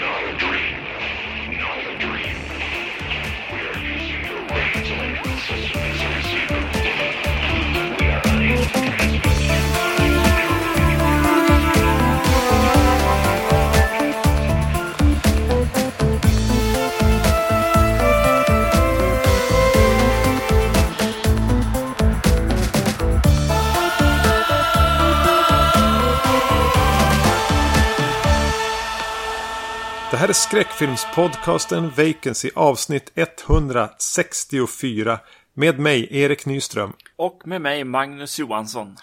not a Det här är skräckfilmspodcasten Vacancy avsnitt 164 med mig Erik Nyström. Och med mig Magnus Johansson.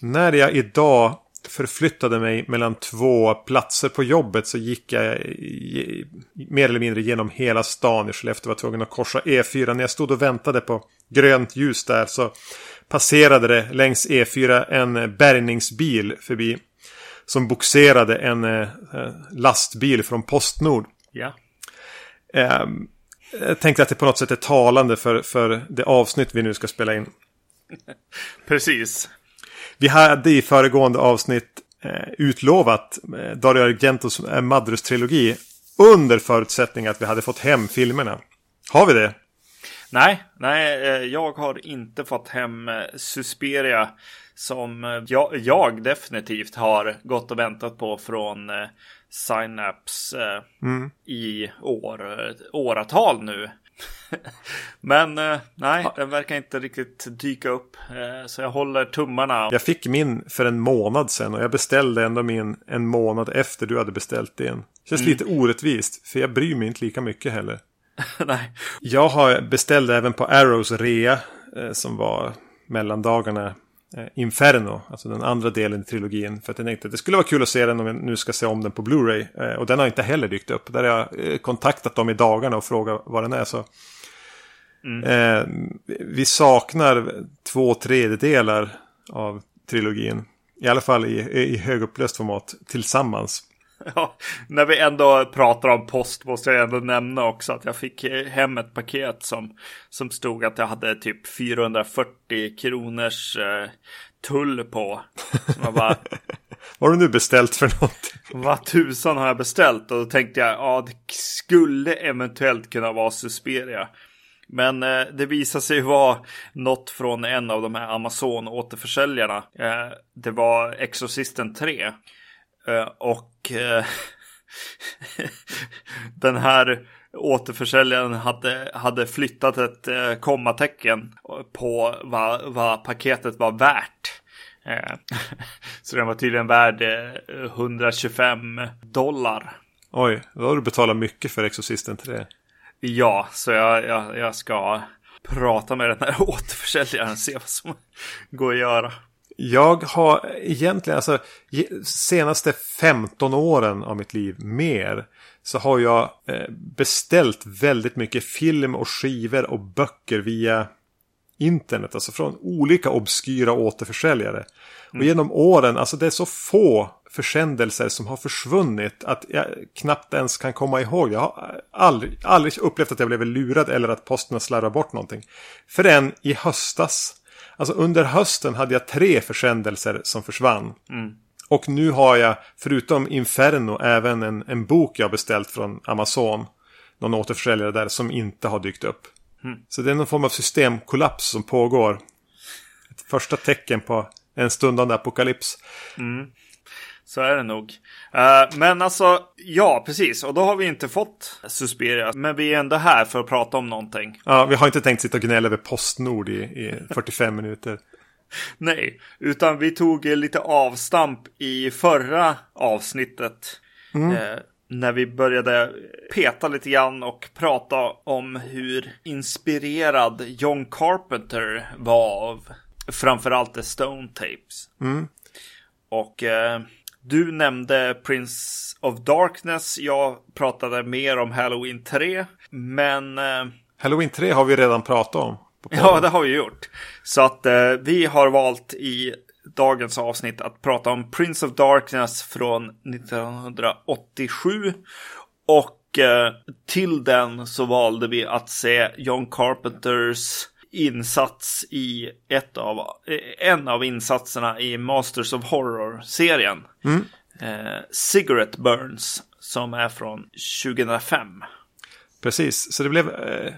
När jag idag förflyttade mig mellan två platser på jobbet så gick jag i- mer eller mindre genom hela stan i Skellefteå. var tvungen att korsa E4. När jag stod och väntade på grönt ljus där så passerade det längs E4 en bärgningsbil förbi. Som boxerade en eh, lastbil från Postnord. Ja. Ehm, jag tänkte att det på något sätt är talande för, för det avsnitt vi nu ska spela in. Precis. Vi hade i föregående avsnitt eh, utlovat eh, Dario Argentos eh, Madrus-trilogi under förutsättning att vi hade fått hem filmerna. Har vi det? Nej, nej, eh, jag har inte fått hem eh, Susperia som eh, jag, jag definitivt har gått och väntat på från eh, Synapse eh, i år, åratal nu. Men nej, den verkar inte riktigt dyka upp. Så jag håller tummarna. Jag fick min för en månad sedan och jag beställde ändå min en månad efter du hade beställt din. Känns lite orättvist, för jag bryr mig inte lika mycket heller. nej. Jag har beställt även på Arrows rea som var mellandagarna Inferno, alltså den andra delen i trilogin. För att jag tänkte att det skulle vara kul att se den om jag nu ska se om den på Blu-ray. Eh, och den har inte heller dykt upp. Där har jag eh, kontaktat dem i dagarna och frågat vad den är. Så. Eh, vi saknar två tredjedelar av trilogin. I alla fall i, i högupplöst format tillsammans. Ja, när vi ändå pratar om post måste jag ändå nämna också att jag fick eh, hem ett paket som, som stod att jag hade typ 440 kronors eh, tull på. Jag bara, Vad har du nu beställt för något? vad tusan har jag beställt? Och då tänkte jag, ja det skulle eventuellt kunna vara Susperia. Men eh, det visade sig vara något från en av de här Amazon-återförsäljarna. Eh, det var Exorcisten 3. Eh, och eh, den här återförsäljaren hade, hade flyttat ett eh, kommatecken på vad, vad paketet var värt. Så den var tydligen värd eh, 125 dollar. Oj, då har du betalat mycket för Exorcisten 3. Ja, så jag, jag, jag ska prata med den här återförsäljaren och se vad som går att göra. Jag har egentligen, alltså senaste 15 åren av mitt liv mer. Så har jag eh, beställt väldigt mycket film och skivor och böcker via internet. Alltså från olika obskyra återförsäljare. Och genom åren, alltså det är så få försändelser som har försvunnit att jag knappt ens kan komma ihåg. Jag har aldrig, aldrig upplevt att jag blev lurad eller att posten har slarvat bort någonting. Förrän i höstas. Alltså under hösten hade jag tre försändelser som försvann. Och nu har jag, förutom Inferno, även en, en bok jag beställt från Amazon. Någon återförsäljare där som inte har dykt upp. Så det är någon form av systemkollaps som pågår. Ett första tecken på en stundande apokalyps. Så är det nog. Eh, men alltså, ja, precis. Och då har vi inte fått Susperia. Men vi är ändå här för att prata om någonting. Ja, vi har inte tänkt sitta och gnälla över Postnord i, i 45 minuter. Nej, utan vi tog eh, lite avstamp i förra avsnittet. Eh, när vi började peta lite grann och prata om hur inspirerad John Carpenter var av framförallt The Stone Tapes. Och eh, du nämnde Prince of Darkness. Jag pratade mer om Halloween 3. Men eh, Halloween 3 har vi redan pratat om. Ja, det har vi gjort. Så att eh, vi har valt i dagens avsnitt att prata om Prince of Darkness från 1987. Och eh, till den så valde vi att se John Carpenters insats i ett av, eh, en av insatserna i Masters of Horror-serien. Eh, Cigarette Burns. som är från 2005. Precis, så det blev eh,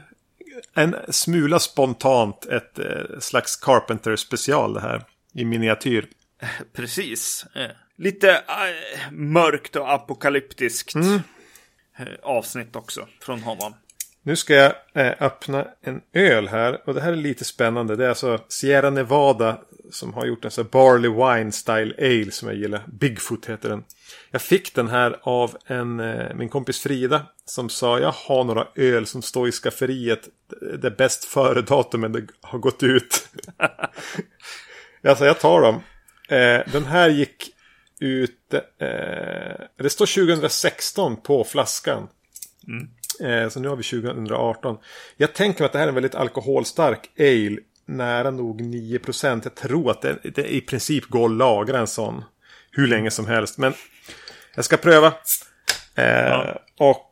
en smula spontant ett eh, slags Carpenter special det här. I miniatyr. Precis. Eh, Lite eh, mörkt och apokalyptiskt eh, avsnitt också från honom. Nu ska jag eh, öppna en öl här. Och det här är lite spännande. Det är alltså Sierra Nevada som har gjort en sån här Barley Wine Style Ale som jag gillar. Bigfoot heter den. Jag fick den här av en, eh, min kompis Frida. Som sa jag har några öl som står i skafferiet. Det är bäst före datumen det har gått ut. alltså jag tar dem. Eh, den här gick ut. Eh, det står 2016 på flaskan. Mm så nu har vi 2018. Jag tänker mig att det här är en väldigt alkoholstark ale. Nära nog 9%. Jag tror att det, det i princip går att lagra en sån. Hur länge som helst. Men jag ska pröva. Eh, Och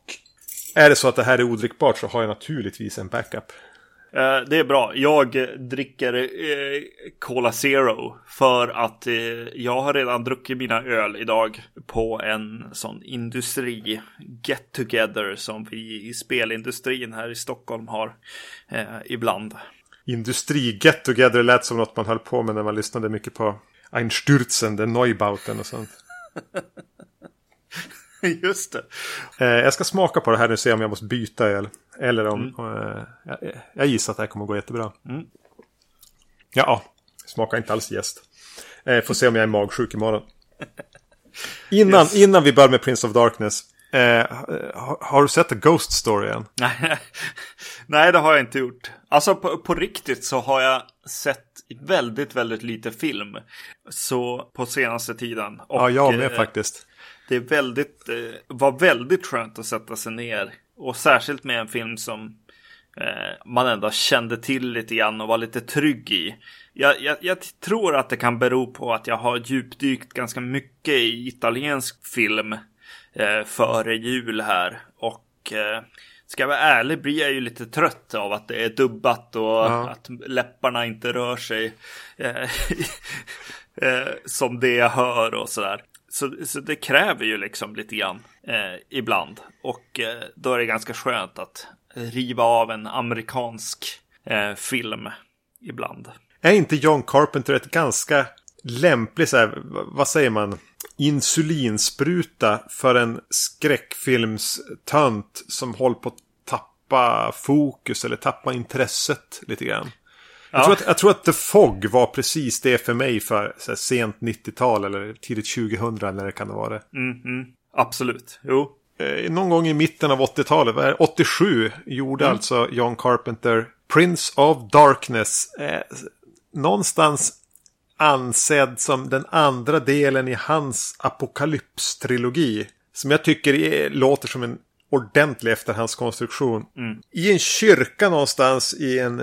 är det så att det här är odrickbart så har jag naturligtvis en backup. Eh, Det är bra. Jag dricker eh, Cola Zero för att eh, jag har redan druckit mina öl idag på en sån industri get together som vi i spelindustrin här i Stockholm har eh, ibland. Industri get together lät som något man höll på med när man lyssnade mycket på Einstürzen, den Neubauten och sånt. Just det. Eh, jag ska smaka på det här nu och se om jag måste byta öl. Eller om... Eh, jag, jag gissar att det här kommer gå jättebra. Mm. Ja, smakar inte alls gäst. Eh, får se om jag är magsjuk imorgon. Innan, Yes. innan vi börjar med Prince of Darkness. Eh, har, har du sett The Ghost Story än? Nej, Nej, det har jag inte gjort. Alltså på, på riktigt så har jag sett väldigt, väldigt lite film. Så på senaste tiden. Och, ja, jag med eh, faktiskt. Det är väldigt, eh, var väldigt skönt att sätta sig ner. Och särskilt med en film som eh, man ändå kände till lite grann och var lite trygg i. Jag, jag, jag tror att det kan bero på att jag har djupdykt ganska mycket i italiensk film eh, före jul här. Och eh, ska jag vara ärlig blir jag ju lite trött av att det är dubbat och Ja. att läpparna inte rör sig eh, eh, som det jag hör och sådär. Så, så det kräver ju liksom lite grann eh, ibland. Och eh, då är det ganska skönt att riva av en amerikansk eh, film ibland. Är inte John Carpenter ett ganska lämplig, så här, vad säger man, insulinspruta för en skräckfilmstönt som håller på att tappa fokus eller tappa intresset lite grann. Jag, Ja. tror att, jag tror att The Fog var precis det för mig för här, sent 90-tal eller tidigt 2000 när det kan det vara. Mm, mm, absolut, jo. Eh, någon gång i mitten av 80-talet, vad är det? 87, gjorde alltså John Carpenter Prince of Darkness. Eh, någonstans ansedd som den andra delen i hans apokalypstrilogi. Som jag tycker är, låter som en ordentlig efterhandskonstruktion. I en kyrka någonstans i en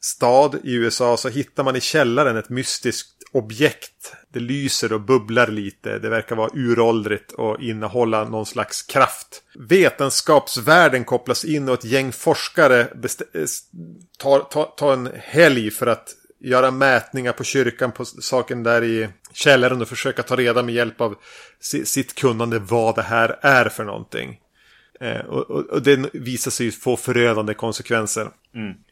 stad i USA så hittar man i källaren ett mystiskt objekt. Det lyser och bubblar lite. Det verkar vara uråldrigt och innehålla någon slags kraft. Vetenskapsvärlden kopplas in och ett gäng forskare eh, tar, tar, tar en helg för att göra mätningar på kyrkan på saken där i källaren och försöka ta reda med hjälp av si- sitt kunnande vad det här är för någonting. Eh, och, och, och det visar sig få förödande konsekvenser.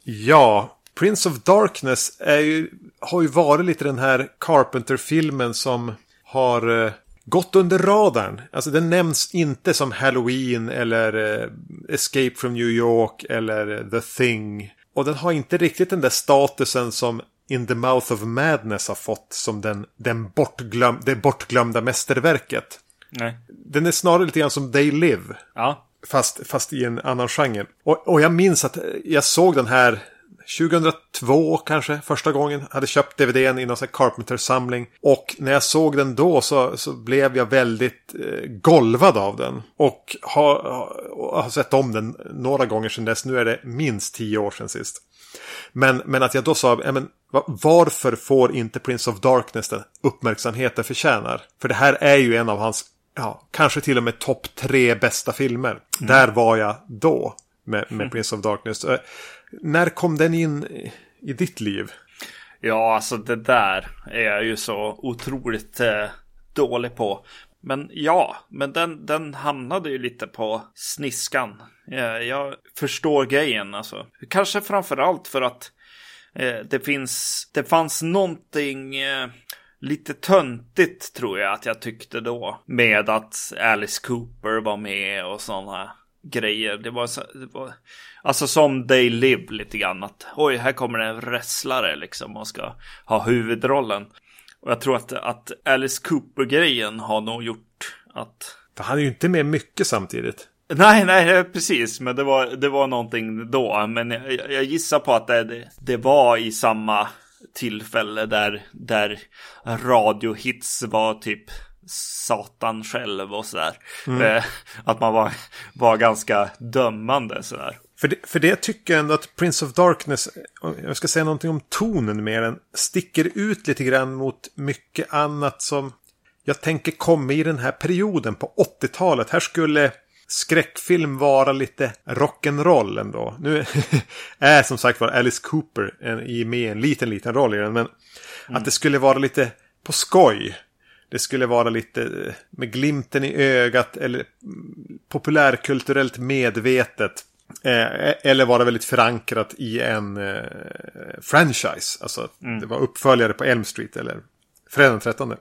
Ja, Prince of Darkness är ju, har ju varit lite den här Carpenter-filmen som har eh, gått under radarn. Alltså den nämns inte som Halloween eller eh, Escape from New York eller eh, The Thing. Och den har inte riktigt den där statusen som In the Mouth of Madness har fått som den, den bortglöm, det bortglömda mästerverket. Nej. Den är snarare lite grann som They Live. Ja. Fast, fast i en annan genre. Och, och jag minns att jag såg den här 2002 kanske första gången. Hade köpt DVDn i någon sån här Carpenter-samling. Och när jag såg den då så, så blev jag väldigt eh, golvad av den. Och har, har, sett om den några gånger sedan dess. Nu är det minst tio år sedan sist. Men, men att jag då sa, ja, men, va- varför får inte Prince of Darkness den uppmärksamheten förtjänar? För det här är ju en av hans, ja, kanske till och med topp tre bästa filmer. Där var jag då med, med Prince of Darkness. När kom den in i- i ditt liv? Ja, alltså det där är jag ju så otroligt eh, dålig på. Men ja, men den, den hamnade ju lite på sniskan. Eh, Jag förstår grejen alltså. Kanske framför allt för att eh, det finns, det fanns någonting eh, lite töntigt tror jag att jag tyckte då. Med att Alice Cooper var med och sådana grejer. Det var, så, det var alltså som They Live lite grann. Att oj, här kommer en wrestlare liksom och ska ha huvudrollen. Och jag tror att, att Alice Cooper-grejen har nog gjort att För han är ju inte med mycket samtidigt. Nej, nej, precis. Men det var, det var någonting då. Men jag, jag gissar på att det, det, var i samma tillfälle där, där radiohits var typ Satan själv och sådär. Eh, Att man var, var ganska dömande sådär. För det, för det tycker jag ändå att Prince of Darkness, jag ska säga någonting om tonen med den, sticker ut lite grann mot mycket annat som jag tänker kommer i den här perioden på 80-talet. Här skulle skräckfilm vara lite rock'n'roll ändå. Nu är som sagt var Alice Cooper en, i med en liten, liten roll i den. Men att det skulle vara lite på skoj. Det skulle vara lite eh, med glimten i ögat eller mm, populärkulturellt medvetet. Eh, eller vara väldigt förankrat i en eh, franchise. Alltså det var uppföljare på Elm Street eller Fredag den 13.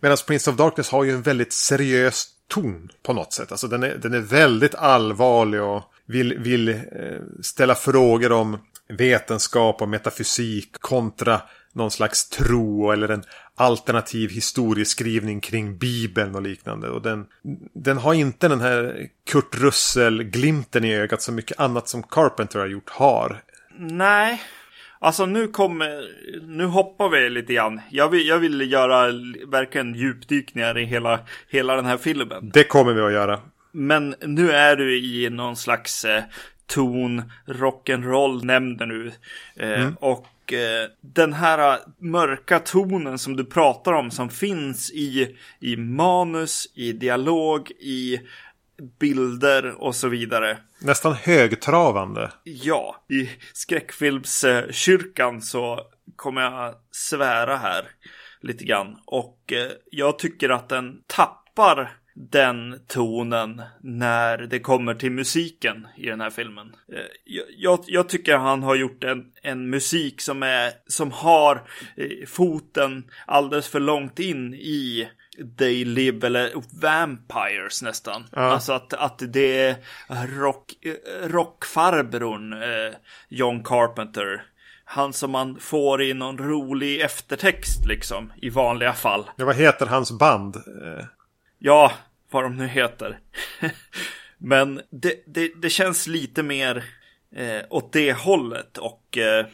Medan Prince of Darkness har ju en väldigt seriös ton på något sätt. Alltså den är, den är väldigt allvarlig och vill, vill eh, ställa frågor om vetenskap och metafysik kontra någon slags tro eller en alternativ historieskrivning kring Bibeln och liknande. Och den, den har inte den här Kurt Russell-glimten i ögat som mycket annat som Carpenter har gjort har. Nej, alltså nu kommer, nu hoppar vi lite grann. Jag vill, jag vill göra verkligen djupdykningar i hela, hela den här filmen. Det kommer vi att göra. Men nu är du i någon slags eh, ton, rock'n'roll nämnde nu. Eh, Och eh, den här mörka tonen som du pratar om som finns i, i manus, i dialog, i bilder och så vidare. Nästan högtravande. Ja, i skräckfilmskyrkan så kommer jag svära här lite grann. Och eh, jag tycker att den tappar den tonen när det kommer till musiken i den här filmen. Eh, Jag, jag, jag tycker han har gjort en, en musik som, är, som har eh, foten alldeles för långt in i They Live eller Vampires nästan. Alltså att, att det är rock, eh, rockfarbrorn eh, John Carpenter. Han som man får i någon rolig eftertext liksom i vanliga fall. Ja, vad heter hans band? Ja, vad de nu heter. Men det, det, det känns lite mer eh, åt det hållet och eh,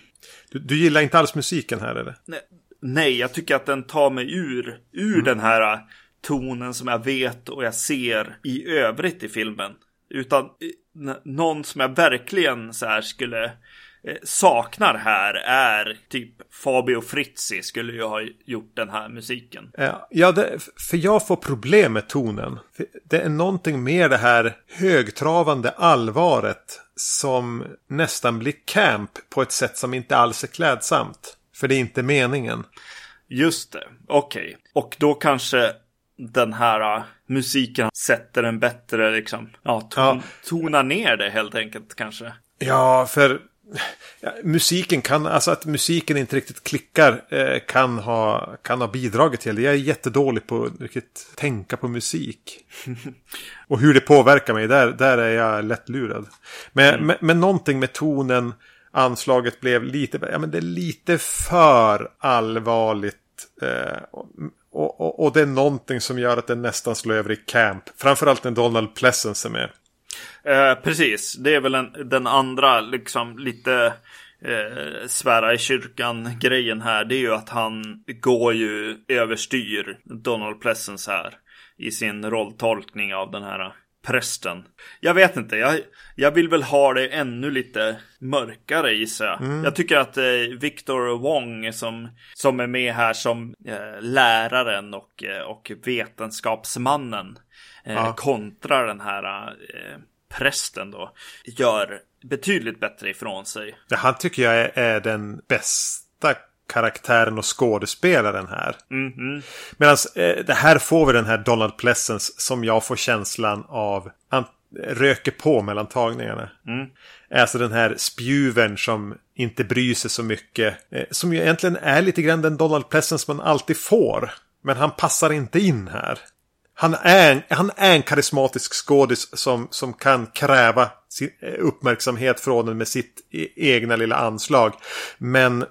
Du, du gillar inte alls musiken här eller? ne- nej, jag tycker att den tar mig ur, ur den här eh, tonen som jag vet och jag ser i övrigt i filmen. Utan eh, någon som jag verkligen så här skulle saknar här är typ Fabio Frizzi skulle ju ha gjort den här musiken. Ja, det, för jag får problem med tonen. Det är någonting med det här högtravande allvaret som nästan blir camp på ett sätt som inte alls är klädsamt. För det är inte meningen. Just det, okej. Och då kanske den här uh, musiken sätter en bättre liksom, ja, ton, Ja. tonar ner det helt enkelt kanske. Ja, för ja, musiken kan, alltså att musiken inte riktigt klickar eh, kan, ha, kan ha bidragit till det. Jag är jättedålig på att riktigt tänka på musik. Och hur det påverkar mig, där, där är jag lättlurad. Men, men, men någonting med tonen, anslaget blev lite, ja men det är lite för allvarligt. Eh, och, och, och det är någonting som gör att det nästan slår över i camp. Framförallt när Donald Pleasence är med. Eh, precis, det är väl en, den andra liksom lite eh, svära i kyrkan grejen här. Det är ju att han går ju överstyr Donald Pleasence här i sin rolltolkning av den här prästen. Jag vet inte, jag, jag vill väl ha det ännu lite mörkare gissar jag. Jag tycker att eh, Victor Wong som, som är med här som eh, läraren och, eh, och vetenskapsmannen Ja. kontra den här eh, prästen då gör betydligt bättre ifrån sig. Ja, han tycker jag är, är den bästa karaktären och skådespelaren här. Mhm. Medan eh, det här får vi den här Donald Pleasence som jag får känslan av han röker på mellan tagningarna. Alltså den här spjuvern som inte bryr sig så mycket. Eh, som ju egentligen är lite grann den Donald Pleasence man alltid får. Men han passar inte in här. Han är, en- han är en karismatisk skådis som, som kan kräva sin eh, uppmärksamhet från en med sitt e, egna lilla anslag. Men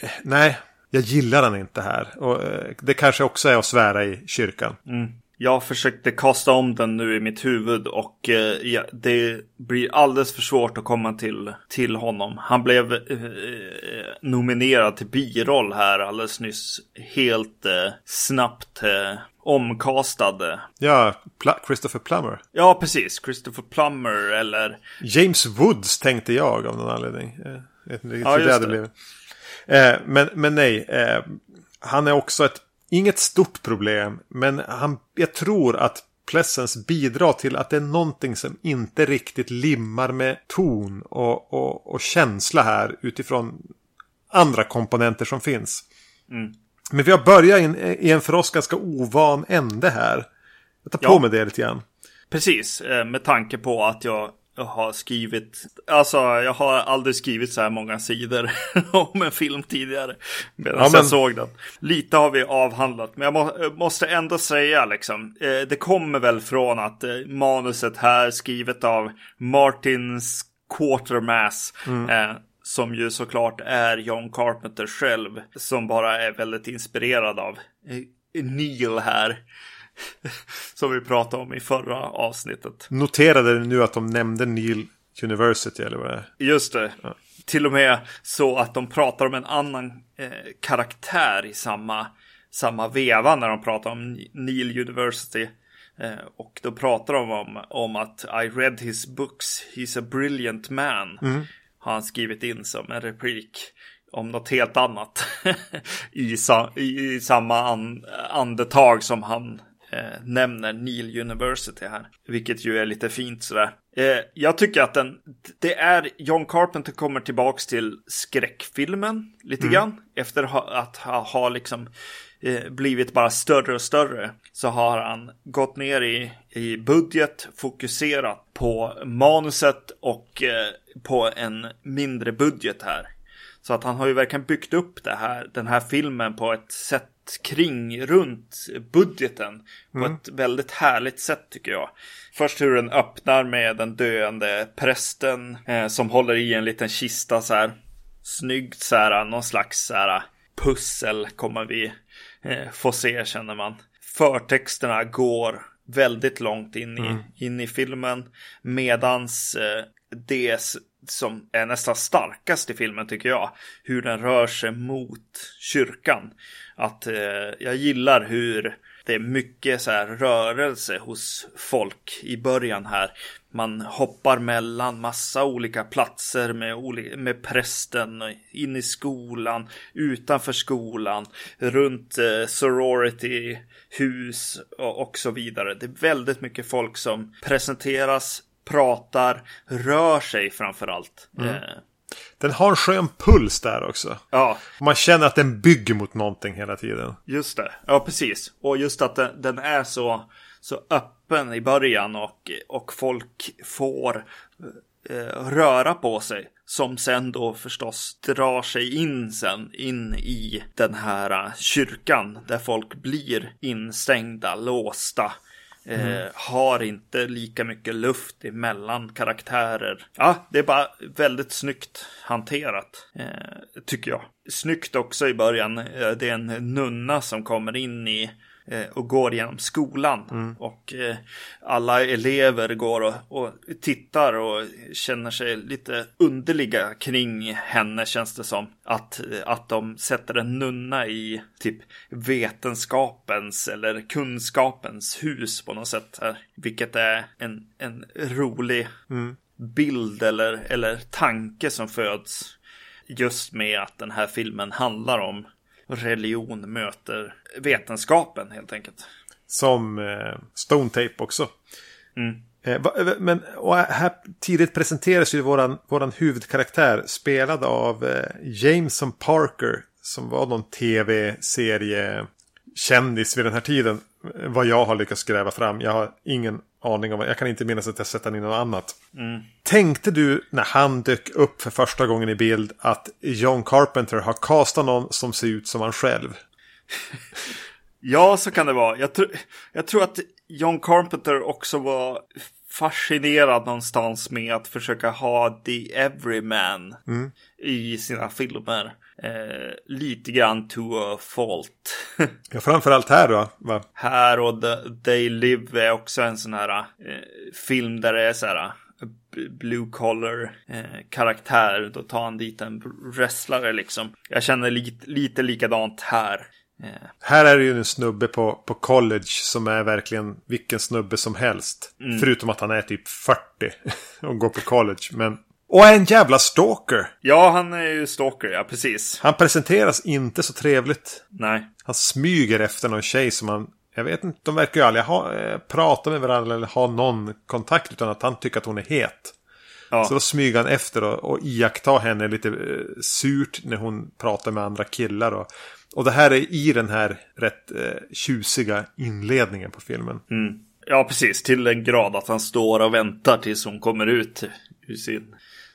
eh, nej, jag gillar han inte här. Och eh, det kanske också är att svära i kyrkan. Mm. Jag försökte kasta om den nu i mitt huvud och eh, ja, det blir alldeles för svårt att komma till, till honom. Han blev eh, nominerad till biroll här alldeles nyss. Helt eh, snabbt eh, omkastad. Ja, Pla- Christopher Plummer. Ja, precis. Christopher Plummer eller... James Woods tänkte jag av någon anledning. Eh, Jag vet inte riktigt Ja, hur det just hade blivit. Eh, men, men nej, eh, han är också ett, inget stort problem. Men han, jag tror att Pleasence bidrar till att det är någonting som inte riktigt limmar med ton och, och, och känsla här utifrån andra komponenter som finns. Men vi har börjat i en, i en för oss ganska ovan ände här. Jag tar på Ja. mig det lite grann. Precis, eh, med tanke på att jag har skrivit, alltså jag har aldrig skrivit så här många sidor om en film tidigare. Medan Ja, men- jag såg den. Lite har vi avhandlat, men jag må, måste ändå säga liksom, eh, det kommer väl från att eh, manuset här skrivet av Martin Quatermass, eh, som ju såklart är John Carpenter själv, som bara är väldigt inspirerad av eh, Neil här. Som vi pratade om i förra avsnittet. Noterade nu att de nämnde Neil University eller vad det är. Just det. Till och med så att de pratar om en annan eh, karaktär i samma, samma veva när de pratar om Neil University. Eh, och då pratar de om, om att I read his books, he's a brilliant man. Har han skrivit in som en replik om något helt annat. I, sa, i, I samma an, andetag som han eh, nämner Neil University här. Vilket ju är lite fint sådär. Eh, jag tycker att den, det är John Carpenter kommer tillbaks till skräckfilmen lite grann. Efter ha, att ha, ha liksom eh, blivit bara större och större. Så har han gått ner i, i budget, fokuserat på manuset och eh, på en mindre budget här. Så att han har ju verkligen byggt upp det här, den här filmen på ett sätt kring, runt budgeten. På ett väldigt härligt sätt tycker jag. Först hur den öppnar med den döende prästen eh, som håller i en liten kista så här. Snyggt så här, någon slags så här pussel kommer vi eh, få se känner man. Förtexterna går väldigt långt in i, in i filmen. Medans eh, det som är nästan starkast i filmen tycker jag. Hur den rör sig mot kyrkan. Att eh, jag gillar hur det är mycket så här rörelse hos folk i början här. Man hoppar mellan massa olika platser med, oli- med prästen, in i skolan, utanför skolan, runt eh, sorority, hus och, och så vidare. Det är väldigt mycket folk som presenteras, pratar, rör sig framför allt. Eh, Den har en skön puls där också. ja, Man känner att den bygger mot någonting hela tiden. Just det, ja precis. Och just att den, den är så, så öppen i början och, och folk får eh, röra på sig. Som sen då förstås drar sig in sen in i den här eh, kyrkan där folk blir instängda, låsta. Eh, har inte lika mycket luft emellan karaktärer. Ja, det är bara väldigt snyggt hanterat. Eh, tycker jag. Snyggt också i början. Eh, det är en nunna som kommer in i och går genom skolan. Och eh, alla elever går och, och tittar och känner sig lite underliga kring henne känns det som. Att, eh, att de sätter en nunna i typ vetenskapens eller kunskapens hus på något sätt. Här. Vilket är en, en rolig bild eller, eller tanke som föds. Just med att den här filmen handlar om religion möter vetenskapen helt enkelt. Som eh, Stone Tape också. Mm. Eh, eh, men här tidigt presenteras ju våran, våran huvudkaraktär spelad av eh, Jameson Parker. som var någon tv-serie kändis vid den här tiden. Vad jag har lyckats gräva fram. Jag har ingen aning om. Jag kan inte minnas att jag sett han i något annat. Tänkte du när han dök upp för första gången i bild att John Carpenter har castat någon som ser ut som han själv? Ja, så kan det vara. Jag, tr jag tror att John Carpenter också var fascinerad någonstans med att försöka ha the everyman i sina filmer. Eh, lite grann to a fault. Ja, framförallt här då. Va? här och The, They Live är också en sån här eh, film där det är så här b- blue collar eh, karaktär. Då tar han dit en wrestlare liksom. Jag känner lite, lite likadant här. Eh, Här är det ju en snubbe på, på college som är verkligen vilken snubbe som helst. Förutom att han är typ 40 och går på college. Men... Och är en jävla stalker! ja, han är ju stalker, ja precis. Han presenteras inte så trevligt. Nej. Han smyger efter någon tjej som han... Jag vet inte, de verkar ju aldrig ha, eh, prata med varandra eller ha någon kontakt. Utan att han tycker att hon är het. Ja. Så då smyger han efter och, och iakttar henne lite eh, surt när hon pratar med andra killar. Och, och det här är i den här rätt eh, tjusiga inledningen på filmen. Ja, precis. Till den grad att han står och väntar tills hon kommer ut ur sin,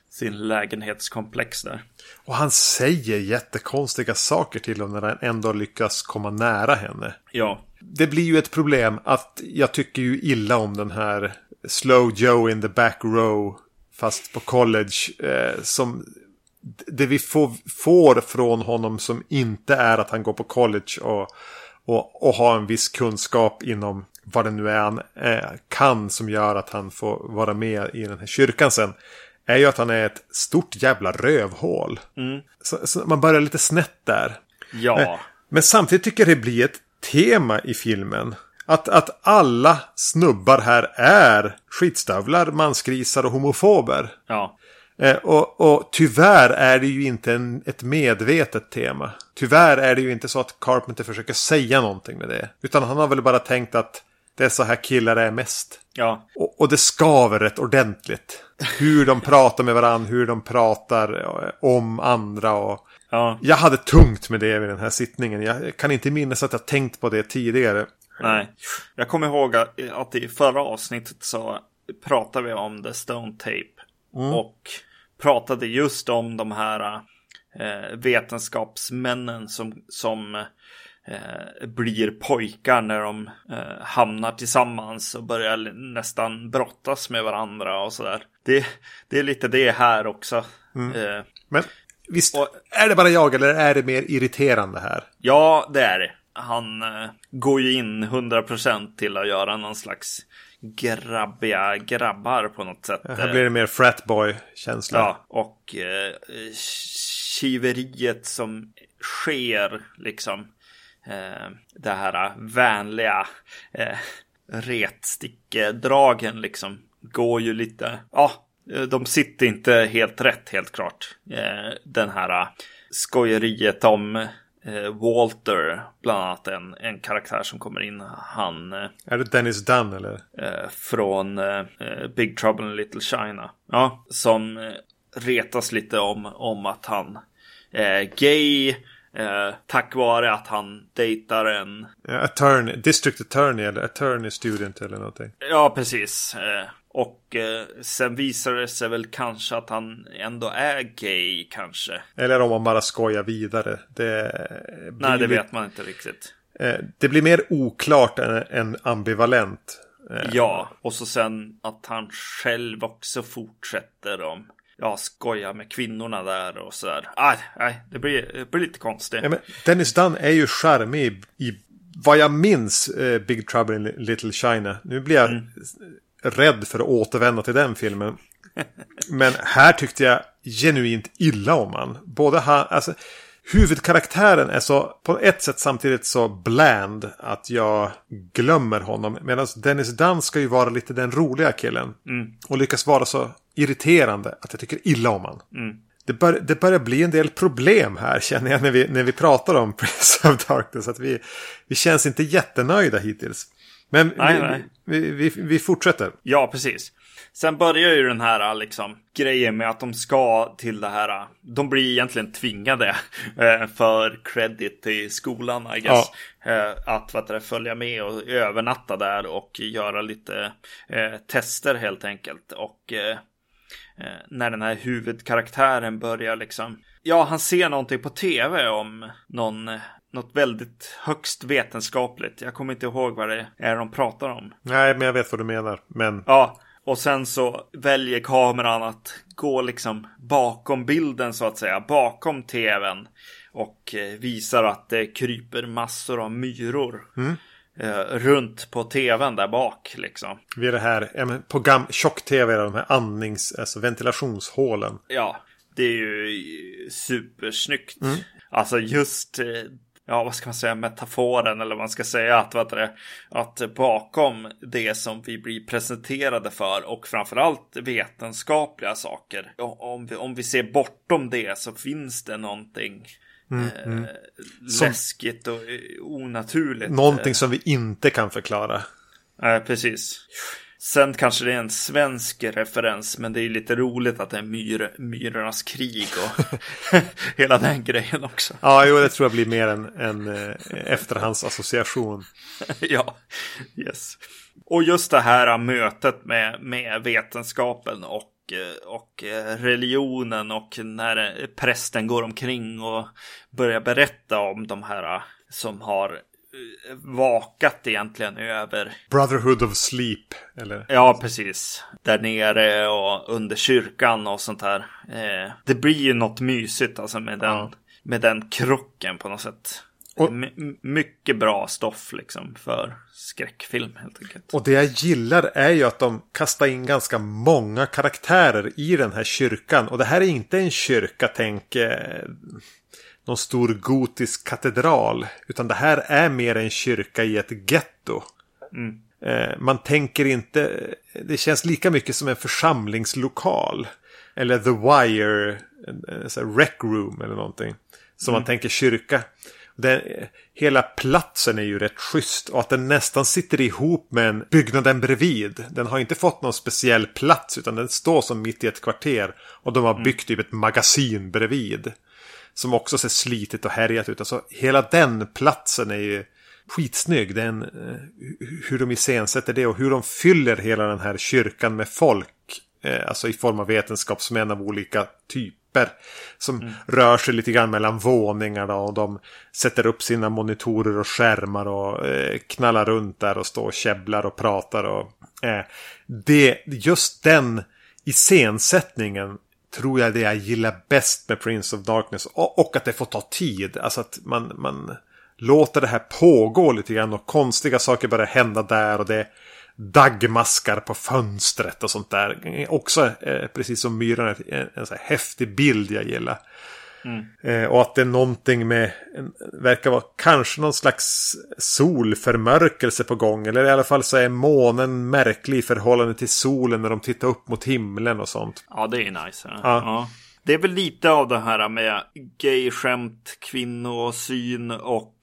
sin lägenhetskomplex där. Och han säger jättekonstiga saker till honom när han ändå lyckas komma nära henne. Ja, Det blir ju ett problem att jag tycker ju illa om den här Slow Joe in the back row. Fast på college. Eh, som det vi får, får från honom som inte är att han går på college och, och, och har en viss kunskap inom vad det nu är han eh, kan som gör att han får vara med i den här kyrkan sen. Är ju att han är ett stort jävla rövhål. Så, så man börjar lite snett där. ja, Men samtidigt tycker jag det blir ett tema i filmen. Att, att alla snubbar här är skitstövlar, mansgrisar och homofober. ja, Eh, och, och tyvärr är det ju inte en, ett medvetet tema. Tyvärr är det ju inte så att Carpenter försöker säga någonting med det. Utan han har väl bara tänkt att det är så här killar är mest. ja, Och, och det skaver rätt ordentligt. Hur de pratar med varandra, hur de pratar eh, om andra och... ja, Jag hade tungt med det vid den här sittningen. Jag kan inte minnas att jag tänkt på det tidigare. nej. Jag kommer ihåg att, i förra avsnittet så pratade vi om The Stone Tape. Och pratade just om de här eh, vetenskapsmännen som, som eh, blir pojkar när de eh, hamnar tillsammans och börjar nästan brottas med varandra och sådär. Det, det är lite det här också. Eh, Men visst, Och- är det bara jag eller är det mer irriterande här? Ja, det är det. Han eh, går ju in 100% till att göra någon slags grabbiga grabbar på något sätt. Här blir det mer fratboy-känsla. Ja, och eh, kiveriet som sker liksom. Eh, det här vänliga eh, retstickedragen liksom. Går ju lite, ja, eh, de sitter inte helt rätt helt klart. Eh, den här skojeriet om eh, Walter, bland annat en, en karaktär som kommer in. Han eh, Är det Dennis Dunn eller? eh, från eh, eh, Big Trouble in Little China. Ja, som eh, retas lite om, om att han är gay. Eh, tack vare att han dejtar en... Ja, attorney, district attorney eller attorney student eller någonting. Ja, precis. Eh, och eh, sen visar det sig väl kanske att han ändå är gay kanske. Eller om man bara skojar vidare. Det, blir Nej, det vet man inte riktigt. Det blir mer oklart än, än ambivalent. Ja, och så sen att han själv också fortsätter om ja, skoja med kvinnorna där och sådär. Nej, nej, det blir, det blir lite konstigt. Ja, men Dennis Dunn är ju charmig i, i vad jag minns eh, Big Trouble in Little China. Nu blir jag rädd för att återvända till den filmen. Men här tyckte jag genuint illa om han. Både han, alltså huvudkaraktären är så på ett sätt samtidigt så bland att jag glömmer honom. Medan Dennis Dunn ska ju vara lite den roliga killen. Och lyckas vara så irriterande att jag tycker illa om han. Det, bör, det börjar bli en del problem här känner jag när vi, när vi pratar om Prince of Darkness. Att vi, vi känns inte jättenöjda hittills. Men, Nej, vi, nej. vi, vi, vi fortsätter. Ja, precis. Sen börjar ju den här liksom grejen med att de ska till det här. De blir egentligen tvingade eh, för credit i skolan, I guess. Eh, att vad det, följa med och övernatta där och göra lite eh, tester helt enkelt. Och eh, när den här huvudkaraktären börjar liksom. Ja, han ser någonting på tv om någon något väldigt högst vetenskapligt. Jag kommer inte ihåg vad det är de pratar om. Nej, men jag vet vad du menar. Men Ja, och sen så väljer kameran att gå liksom bakom bilden så att säga, bakom tvn. Och eh, visar att det kryper massor av myror. Eh, runt på tvn där bak liksom. vi är det här, på gam- tjock-tv, de här andnings, alltså ventilationshålen. Ja, det är ju supersnyggt. Alltså just, eh, ja vad ska man säga, metaforen eller vad man ska säga att, vad det, att bakom det som vi blir presenterade för och framförallt vetenskapliga saker. Om vi, om vi ser bortom det så finns det någonting eh, Som- läskigt och eh, onaturligt. Någonting som vi inte kan förklara. Nej, precis. Sen kanske det är en svensk referens, men det är lite roligt att det är myr, myrornas krig och hela den grejen också. Ja, jo, det tror jag blir mer en, en eh, efterhandsassociation. ja, yes. Och just det här mötet med, med vetenskapen och, eh, och eh, religionen och när prästen går omkring och börjar berätta om de här som har vakat egentligen över Brotherhood of Sleep. Eller? Ja, precis. Där nere och under kyrkan och sånt här. Eh, det blir ju något mysigt alltså med den, Ja. med den krocken på något sätt. Och- mycket bra stoff liksom för skräckfilm helt enkelt. Och det jag gillar är ju att de kastar in ganska många karaktärer i den här kyrkan. Och det här är inte en kyrka, tänk eh, någon stor gotisk katedral. Utan det här är mer en kyrka i ett getto. Eh, man tänker inte, det känns lika mycket som en församlingslokal. Eller The Wire, en, rec room eller någonting. Som man tänker kyrka. Den, hela platsen är ju rätt schysst och att den nästan sitter ihop med en byggnaden bredvid. Den har inte fått någon speciell plats utan den står som mitt i ett kvarter. Och de har byggt typ ett magasin bredvid. Som också ser slitet och härjat ut. Alltså hela den platsen är ju skitsnygg. Den, eh, hur de iscensätter det och hur de fyller hela den här kyrkan med folk. Eh, alltså i form av vetenskapsmän av olika typer. Som rör sig lite grann mellan våningarna och de sätter upp sina monitorer och skärmar och eh, knallar runt där och står och käbblar och pratar. Och, det, just den iscensättningen tror jag det jag gillar bäst med Prince of Darkness. Och, och att det får ta tid. Alltså att man, man låter det här pågå lite grann och konstiga saker börjar hända där och det är daggmaskar på fönstret och sånt där. Också eh, precis som Myran, en, en så här häftig bild jag gillar. Eh, och att det är någonting med, verkar vara kanske någon slags solförmörkelse på gång. Eller i alla fall så är månen märklig i förhållande till solen när de tittar upp mot himlen och sånt. Ja, det är nice. Ja. Ja. Ja. Det är väl lite av det här med gay-skämt, kvinnosyn och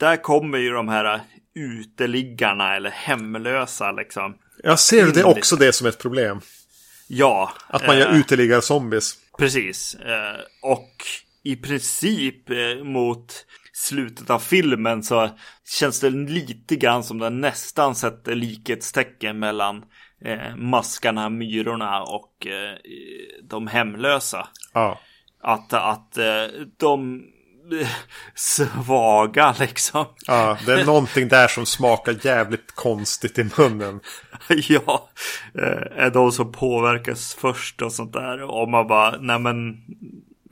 där kommer ju de här uteliggarna eller hemlösa liksom. Jag ser det Mm. också det som ett problem. Ja. Att man gör eh, uteliggar-zombies. Precis. Eh, och i princip eh, mot slutet av filmen så känns det lite grann som den nästan sätter likhetstecken mellan eh, maskarna, myrorna och eh, de hemlösa. Ja. Att, att eh, de svaga liksom. ja, det är någonting där som smakar jävligt konstigt i munnen. ja, eh, är de som påverkas först och sånt där. Och man bara, nej men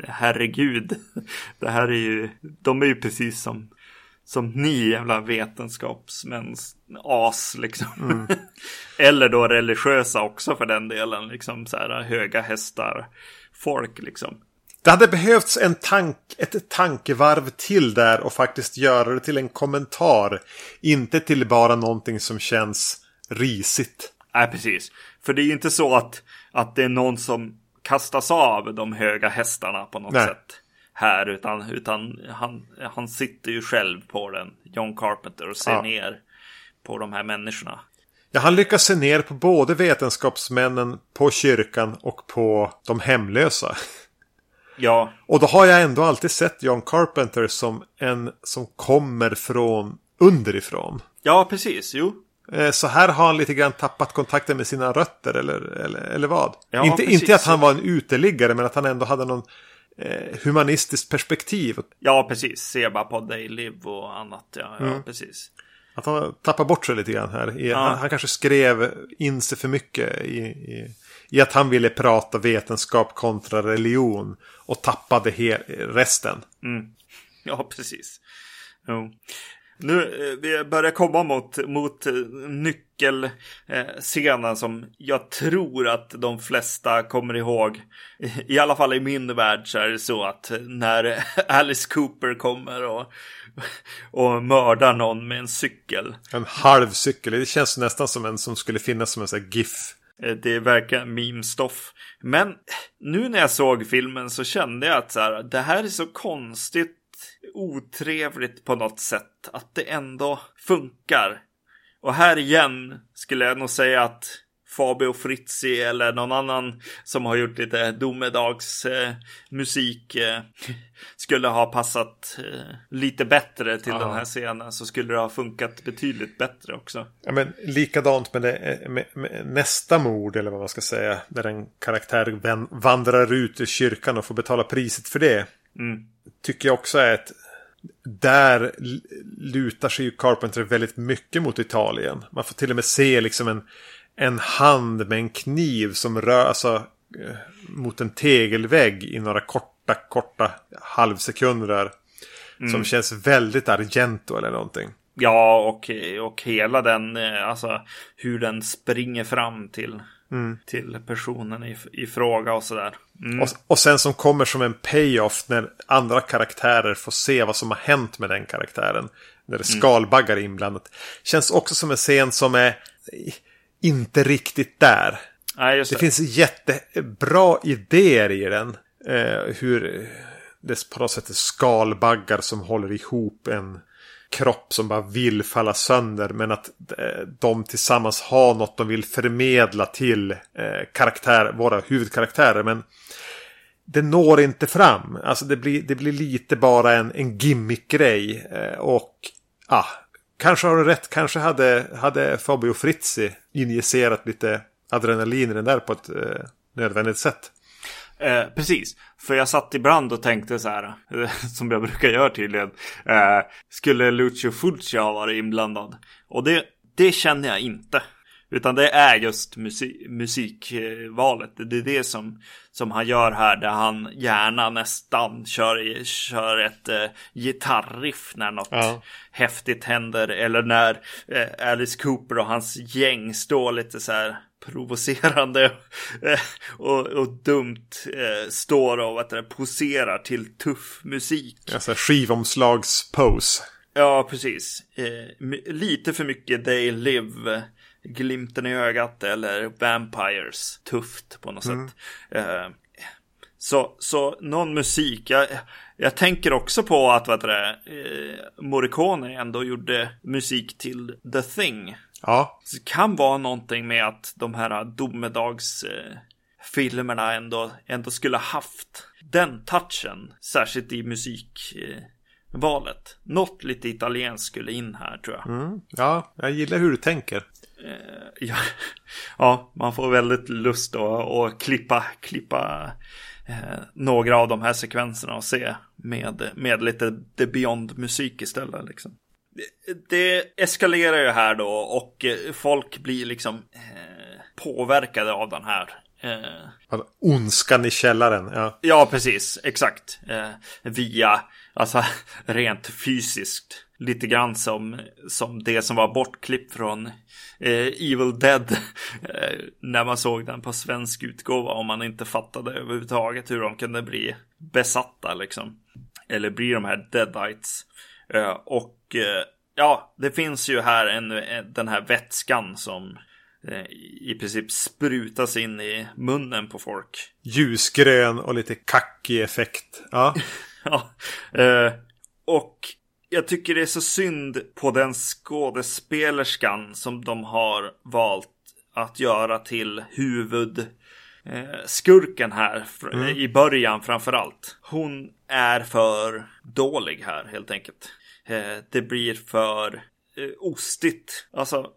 herregud. Det här är ju, de är ju precis som, som ni jävla vetenskapsmän, as liksom. Eller då religiösa också för den delen, liksom så här höga hästar, folk liksom. Det hade behövts en tank, ett tankevarv till där och faktiskt göra det till en kommentar. Inte till bara någonting som känns risigt. Nej, precis. För det är ju inte så att, att det är någon som kastas av de höga hästarna på något Nej. sätt. Här, utan, utan han, han sitter ju själv på den, John Carpenter, och ser Ja. ner på de här människorna. Ja, han lyckas se ner på både vetenskapsmännen, på kyrkan och på de hemlösa. Ja, Och då har jag ändå alltid sett John Carpenter som en som kommer från underifrån. ja precis. Jo, Eh, Så här har han lite grann tappat kontakten med sina rötter eller, eller, eller vad? Ja, inte, precis. inte att han var en uteliggare men att han ändå hade någon eh, humanistiskt perspektiv. ja precis. Se bara på Day Live och annat. Ja, ja precis. Att han tappar bort sig lite grann här. I, Ja. han, han kanske skrev in sig för mycket i, i, i att han ville prata vetenskap kontra religion. Och tappade resten. Ja, precis. Jo. Nu, eh, vi börjar komma mot, mot eh, nyckelscenen som jag tror att de flesta kommer ihåg. I alla fall i min värld så är det så att när Alice Cooper kommer och, och mördar någon med en cykel. En halv cykel. Det känns nästan som en som skulle finnas som en sån här GIF. Det Det verkar meme-stoff. Men nu när jag såg filmen så kände jag att så här, det här är så konstigt otrevligt på något sätt. Att det ändå funkar. Och här igen skulle jag nog säga att Fabio Frizzi eller någon annan som har gjort lite domedagsmusik eh, musik, eh, skulle ha passat eh, lite bättre till Ja. den här scenen så skulle det ha funkat betydligt bättre också. Ja, men likadant med, det, med, med nästa mord eller vad man ska säga. Där en karaktär vandrar ut ur kyrkan och får betala priset för det. Tycker jag också är ett... Där lutar sig ju Carpenter väldigt mycket mot Italien. Man får till och med se liksom en, en hand med en kniv som rör alltså, eh, mot en tegelvägg i några korta, korta halvsekunder. Som känns väldigt Argento eller någonting. Ja, och, och hela den, eh, alltså hur den springer fram till, till personen i, i fråga och sådär. Mm. Och, och sen som kommer som en payoff när andra karaktärer får se vad som har hänt med den karaktären. När det skalbaggar är inblandat. Känns också som en scen som är inte riktigt där. Just Det det. finns jättebra idéer i den. Eh, hur det på något sätt är skalbaggar som håller ihop en kropp som bara vill falla sönder. Men att eh, de tillsammans har något de vill förmedla till eh, karaktär, våra huvudkaraktärer. Men det når inte fram. Alltså det blir, det blir lite bara en, en gimmick-grej. Eh, och ah, kanske har du rätt. Kanske hade, hade Fabio Fritzi injicerat lite adrenalin i den där på ett eh, nödvändigt sätt. Eh, precis, för jag satt ibland och tänkte så här, som jag brukar göra tydligen. Eh, skulle Lucio Fulci ha varit inblandad? Och det, det känner jag inte. Utan det är just musik, musikvalet. Det är det som, som han gör här. Där han gärna nästan kör, kör ett eh, gitarriff när något Ja. häftigt händer. Eller när eh, Alice Cooper och hans gäng står lite så här provocerande eh, och, och dumt eh, står och vet du, poserar till tuff musik. Alltså skivomslagspose. Ja, precis. Eh, lite för mycket They Live, glimten i ögat eller Vampires, tufft på något sätt. Eh, så, så någon musik, jag, jag tänker också på att vad det, eh, Morricone ändå gjorde musik till The Thing. Ja, Så det kan vara någonting med att de här domedags eh, ändå, ändå skulle haft den touchen. Särskilt i musikvalet. Eh. Något lite italienskt skulle in här tror jag. ja, jag gillar hur du tänker. Ja, ja, man får väldigt lust att, att klippa, klippa eh, några av de här sekvenserna och se med, med lite The Beyond-musik istället. Liksom. Det, det eskalerar ju här då och eh, folk blir liksom eh, påverkade av den här. Eh, Ondskan i källaren. Ja. Ja, precis. Exakt. Eh, via, alltså rent fysiskt. Lite grann som, som det som var bortklippt från eh, Evil Dead. Eh, när man såg den på svensk utgåva. Om man inte fattade överhuvudtaget hur de kunde bli besatta liksom. Eller bli de här deadites. Eh, och eh, ja, det finns ju här en, en, den här vätskan som eh, i princip sprutas in i munnen på folk. Ljusgrön och lite kackig effekt. Ja. Ja, eh, och jag tycker det är så synd på den skådespelerskan som de har valt att göra till huvud eh, här fr- i början framför allt. Hon är för dålig här helt enkelt. Eh, det blir för ostigt. Alltså,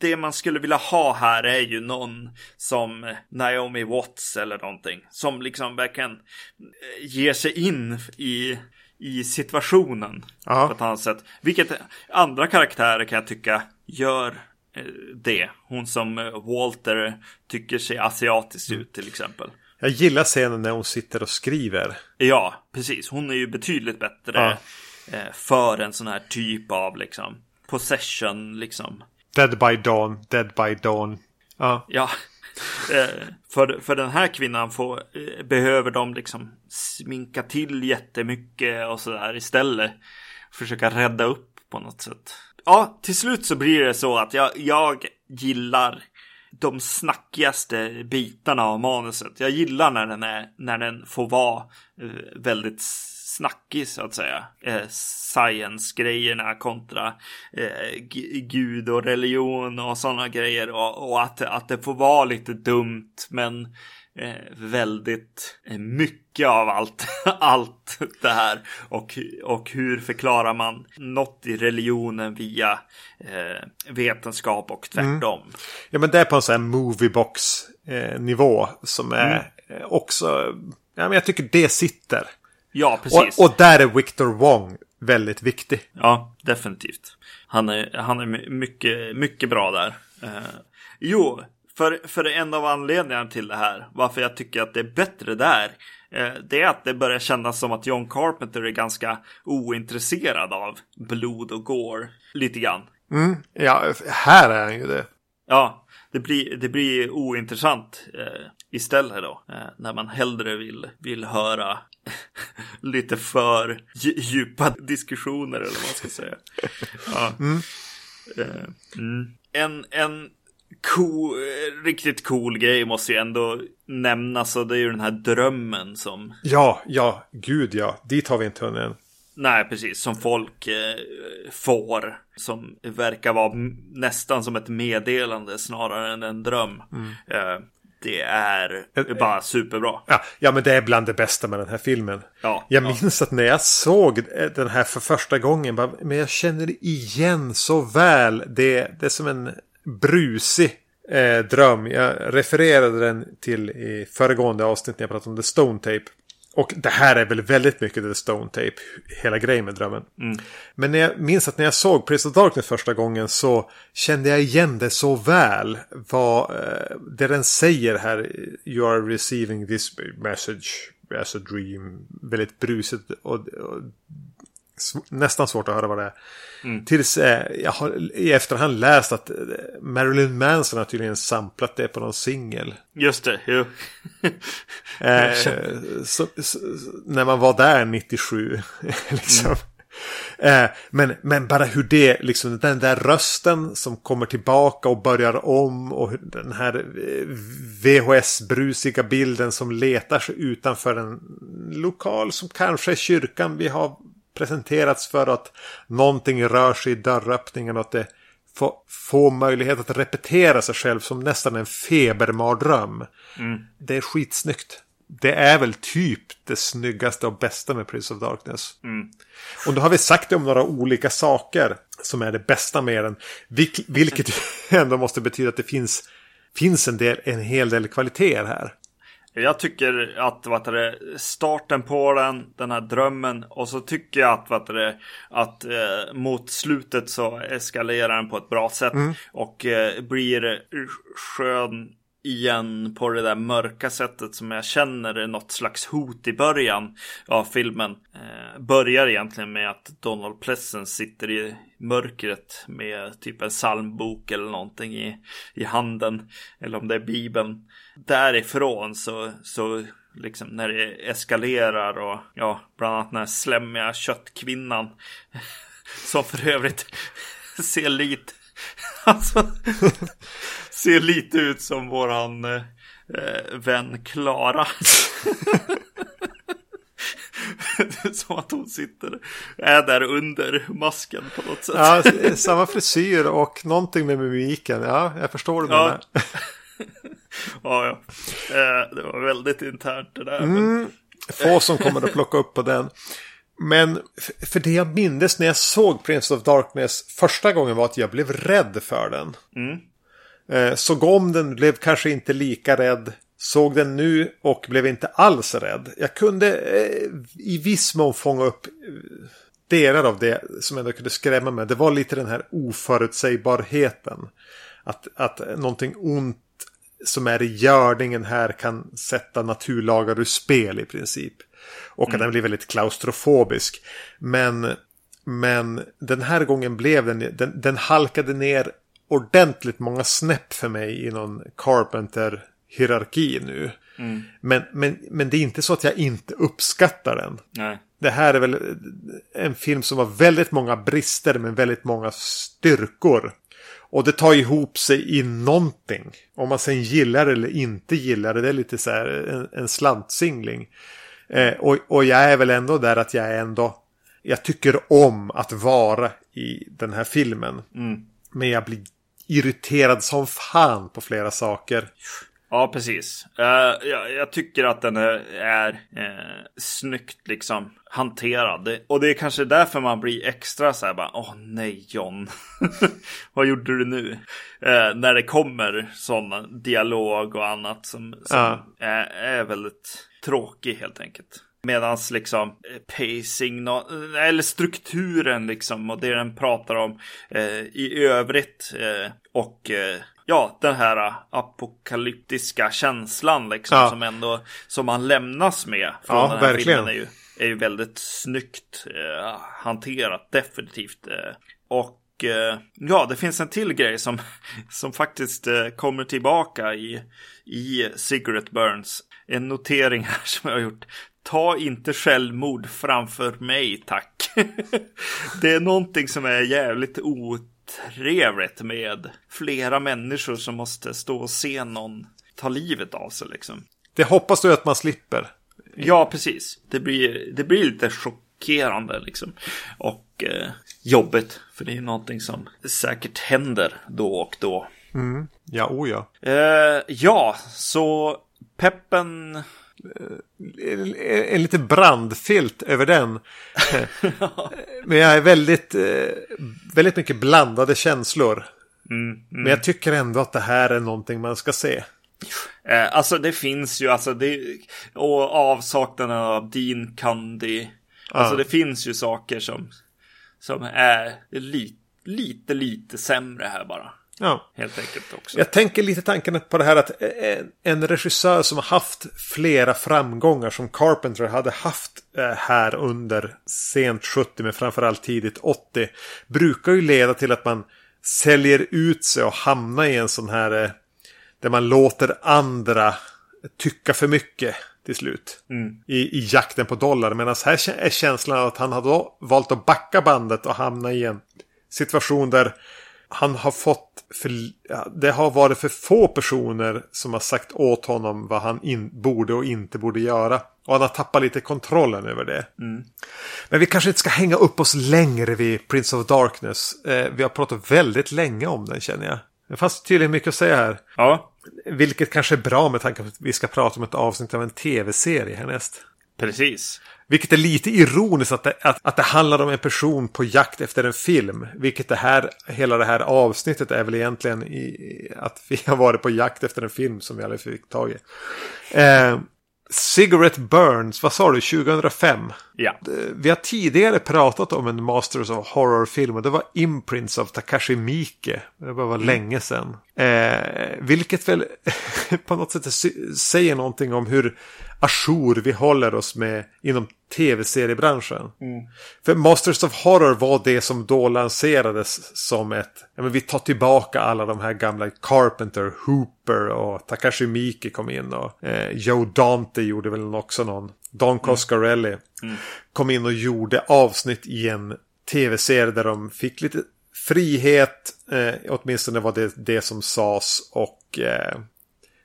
det man skulle vilja ha här är ju någon som Naomi Watts eller någonting. Som liksom verkligen eh, ger sig in i, i situationen Ja. på ett annat sätt. Vilket andra karaktärer kan jag tycka gör eh, det. Hon som eh, Walter tycker ser asiatisk ut till exempel. Jag gillar scenen när hon sitter och skriver. Ja, precis. Hon är ju betydligt bättre eh, för en sån här typ av liksom possession liksom. Dead by Dawn, Dead by Dawn. Ja, Ja, eh, för, för den här kvinnan får, eh, behöver de liksom sminka till jättemycket och sådär istället. Försöka rädda upp på något sätt. Ja, till slut så blir det så att jag, jag gillar de snackigaste bitarna av manuset. Jag gillar när den, är, när den får vara eh, väldigt snackig så att säga. Eh, Science-grejerna kontra eh, gud och religion och sådana grejer. Och, och att, att det får vara lite dumt men eh, väldigt eh, mycket av allt, allt det här. Och, och hur förklarar man något i religionen via eh, vetenskap och tvärtom. ja men det är på en sån här moviebox eh, nivå som är eh, också... Ja, men jag tycker det sitter. Ja, precis. Och, och där är Victor Wong väldigt viktig. Ja, definitivt. Han är, han är my- mycket, mycket bra där. Eh, jo, för, för en av anledningarna till det här, varför jag tycker att det är bättre där, eh, det är att det börjar kännas som att John Carpenter är ganska ointresserad av blod och gore. Lite grann. Ja, här är han ju det. Ja, det blir, det blir ointressant eh, istället då. Eh, när man hellre vill, vill höra lite för dju- djupa diskussioner eller vad man ska säga. Ja. Eh, mm. En, en cool, riktigt cool grej måste ju ändå nämnas och det är ju den här drömmen som Ja, ja, gud ja. Dit har vi inte hunnit än. Nej, precis. Som folk eh, får. Som verkar vara nästan som ett meddelande snarare än en dröm. Eh, det är Eh, bara superbra. Ja, ja, men det är bland det bästa med den här filmen. Ja, jag ja. minns att när jag såg den här för första gången, bara, men jag känner igen så väl. Det, det är som en brusig eh, dröm. Jag refererade den till i föregående avsnitt när jag pratade om The Stone Tape. Och det här är väl väldigt mycket The Stone Tape, hela grejen med drömmen. Men när jag minns att när jag såg Prince of Darkness första gången så kände jag igen det så väl. Vad eh, det den säger här, you are receiving this message as a dream. Väldigt brusigt och, och nästan svårt att höra vad det är. Tills eh, jag har i efterhand läst att eh, Marilyn Manson har tydligen samplat det på någon singel. Just det, jo. Eh, så, så, när man var där 97. liksom. eh, men, men bara hur det, liksom den där rösten som kommer tillbaka och börjar om. Och den här eh, VHS-brusiga bilden som letar sig utanför en lokal som kanske är kyrkan vi har presenterats för att någonting rör sig i dörröppningen och att det får, får möjlighet att repetera sig själv som nästan en febermardröm. Det är skitsnyggt. Det är väl typ det snyggaste och bästa med Prince of Darkness. Och då har vi sagt det om några olika saker som är det bästa med den. Vilk, vilket ändå måste betyda att det finns, finns en, del, en hel del kvaliteter här. Jag tycker att vad det, starten på den, den här drömmen och så tycker jag att, vad det, att eh, mot slutet så eskalerar den på ett bra sätt och eh, blir skön igen på det där mörka sättet som jag känner är något slags hot i början av filmen. Eh, börjar egentligen med att Donald Pleasence sitter i mörkret med typ en psalmbok eller någonting i, i handen. Eller om det är Bibeln. Därifrån så, så liksom när det eskalerar och ja, bland annat den här slemmiga köttkvinnan. Som för övrigt ser lite, alltså, ser lite ut som våran eh, som att hon sitter, är där under masken på något sätt. Ja, samma frisyr och någonting med mimiken. Ja, jag förstår det. Ja. Ja. ja. Eh, det var väldigt internt det där. Men, Få som kommer att plocka upp på den. Men för det jag mindes när jag såg Prince of Darkness första gången var att jag blev rädd för den. Eh, Såg om den, blev kanske inte lika rädd. Såg den nu och blev inte alls rädd. Jag kunde eh, i viss mån fånga upp delar av det som ändå kunde skrämma mig. Det var lite den här oförutsägbarheten. Att, att någonting ont som är i görningen här kan sätta naturlagar ur spel i princip. Och att den blir väldigt klaustrofobisk. Men, men den här gången blev den, den, den halkade ner ordentligt många snäpp för mig i någon Carpenter-hierarki nu. Men, men, men det är inte så att jag inte uppskattar den. nej. Det här är väl en film som har väldigt många brister men väldigt många styrkor. Och det tar ihop sig i någonting. Om man sen gillar det eller inte gillar det. Det är lite så här en, en slantsingling. Eh, och, och jag är väl ändå där att jag är ändå... Jag tycker om att vara i den här filmen. Men jag blir irriterad som fan på flera saker. Ja, precis. Eh, jag, jag tycker att den är, är eh, snyggt liksom hanterad. Och det är kanske därför man blir extra så här bara, åh nej John. Vad gjorde du nu? Eh, när det kommer sådana dialog och annat som, som är, är väldigt tråkig helt enkelt. Medans liksom pacing, eller strukturen liksom och det den pratar om eh, i övrigt. Eh, och eh, ja, den här eh, apokalyptiska känslan liksom Ja. som ändå som man lämnas med från Ja, den här verkligen. filmen är ju, är ju väldigt snyggt eh, hanterat definitivt. Eh, och eh, ja, det finns en till grej som, som faktiskt kommer tillbaka i, i Cigarette Burns. En notering här som jag har gjort. Ta inte självmord framför mig, tack. det är någonting som är jävligt otrevligt med flera människor som måste stå och se någon ta livet av sig liksom. Det hoppas du att man slipper. Ja, precis. Det blir, det blir lite chockerande liksom. Och eh, jobbigt. För det är någonting som säkert händer då och då. Ja, o ja. Eh, ja, så peppen. En, en lite brandfilt över den. Men jag är väldigt, eh, väldigt mycket blandade känslor. Men jag tycker ändå att det här är någonting man ska se. Eh, alltså det finns ju, alltså det. Och avsaknaden av Dean Candy. Alltså Ja. det finns ju saker som. Som är lite, lite, lite sämre här bara. Ja. Helt enkelt också. Jag tänker lite tanken på det här att en, en regissör som har haft flera framgångar som Carpenter hade haft eh, här under sent 70 men framförallt tidigt 80 brukar ju leda till att man säljer ut sig och hamnar i en sån här eh, där man låter andra tycka för mycket till slut. I, I jakten på dollar. Medan här är känslan att han har då valt att backa bandet och hamna i en situation där han har fått för, det har varit för få personer som har sagt åt honom vad han in, borde och inte borde göra. Och han har tappat lite kontrollen över det. Men vi kanske inte ska hänga upp oss längre vid Prince of Darkness. Eh, vi har pratat väldigt länge om den känner jag. Det fanns tydligen mycket att säga här. Ja, Vilket kanske är bra med tanke på att vi ska prata om ett avsnitt av en tv-serie härnäst. precis. Vilket är lite ironiskt att det, att, att det handlar om en person på jakt efter en film. Vilket det här, hela det här avsnittet är väl egentligen i, att vi har varit på jakt efter en film som vi aldrig fick tag i. Eh, Cigarette Burns, vad sa du, 2005? Ja. Vi har tidigare pratat om en Masters of Horror-film och det var Imprints av Takashi Miike. Det var, var länge sedan. Eh, vilket väl på något sätt säger någonting om hur ajour vi håller oss med inom tv-seriebranschen. För Masters of Horror var det som då lanserades som ett... Ja, men vi tar tillbaka alla de här gamla Carpenter, Hooper och Takashi Miike kom in och eh, Joe Dante gjorde väl också någon. Don Coscarelli kom in och gjorde avsnitt i en tv-serie där de fick lite frihet. Eh, åtminstone var det det som sades och eh,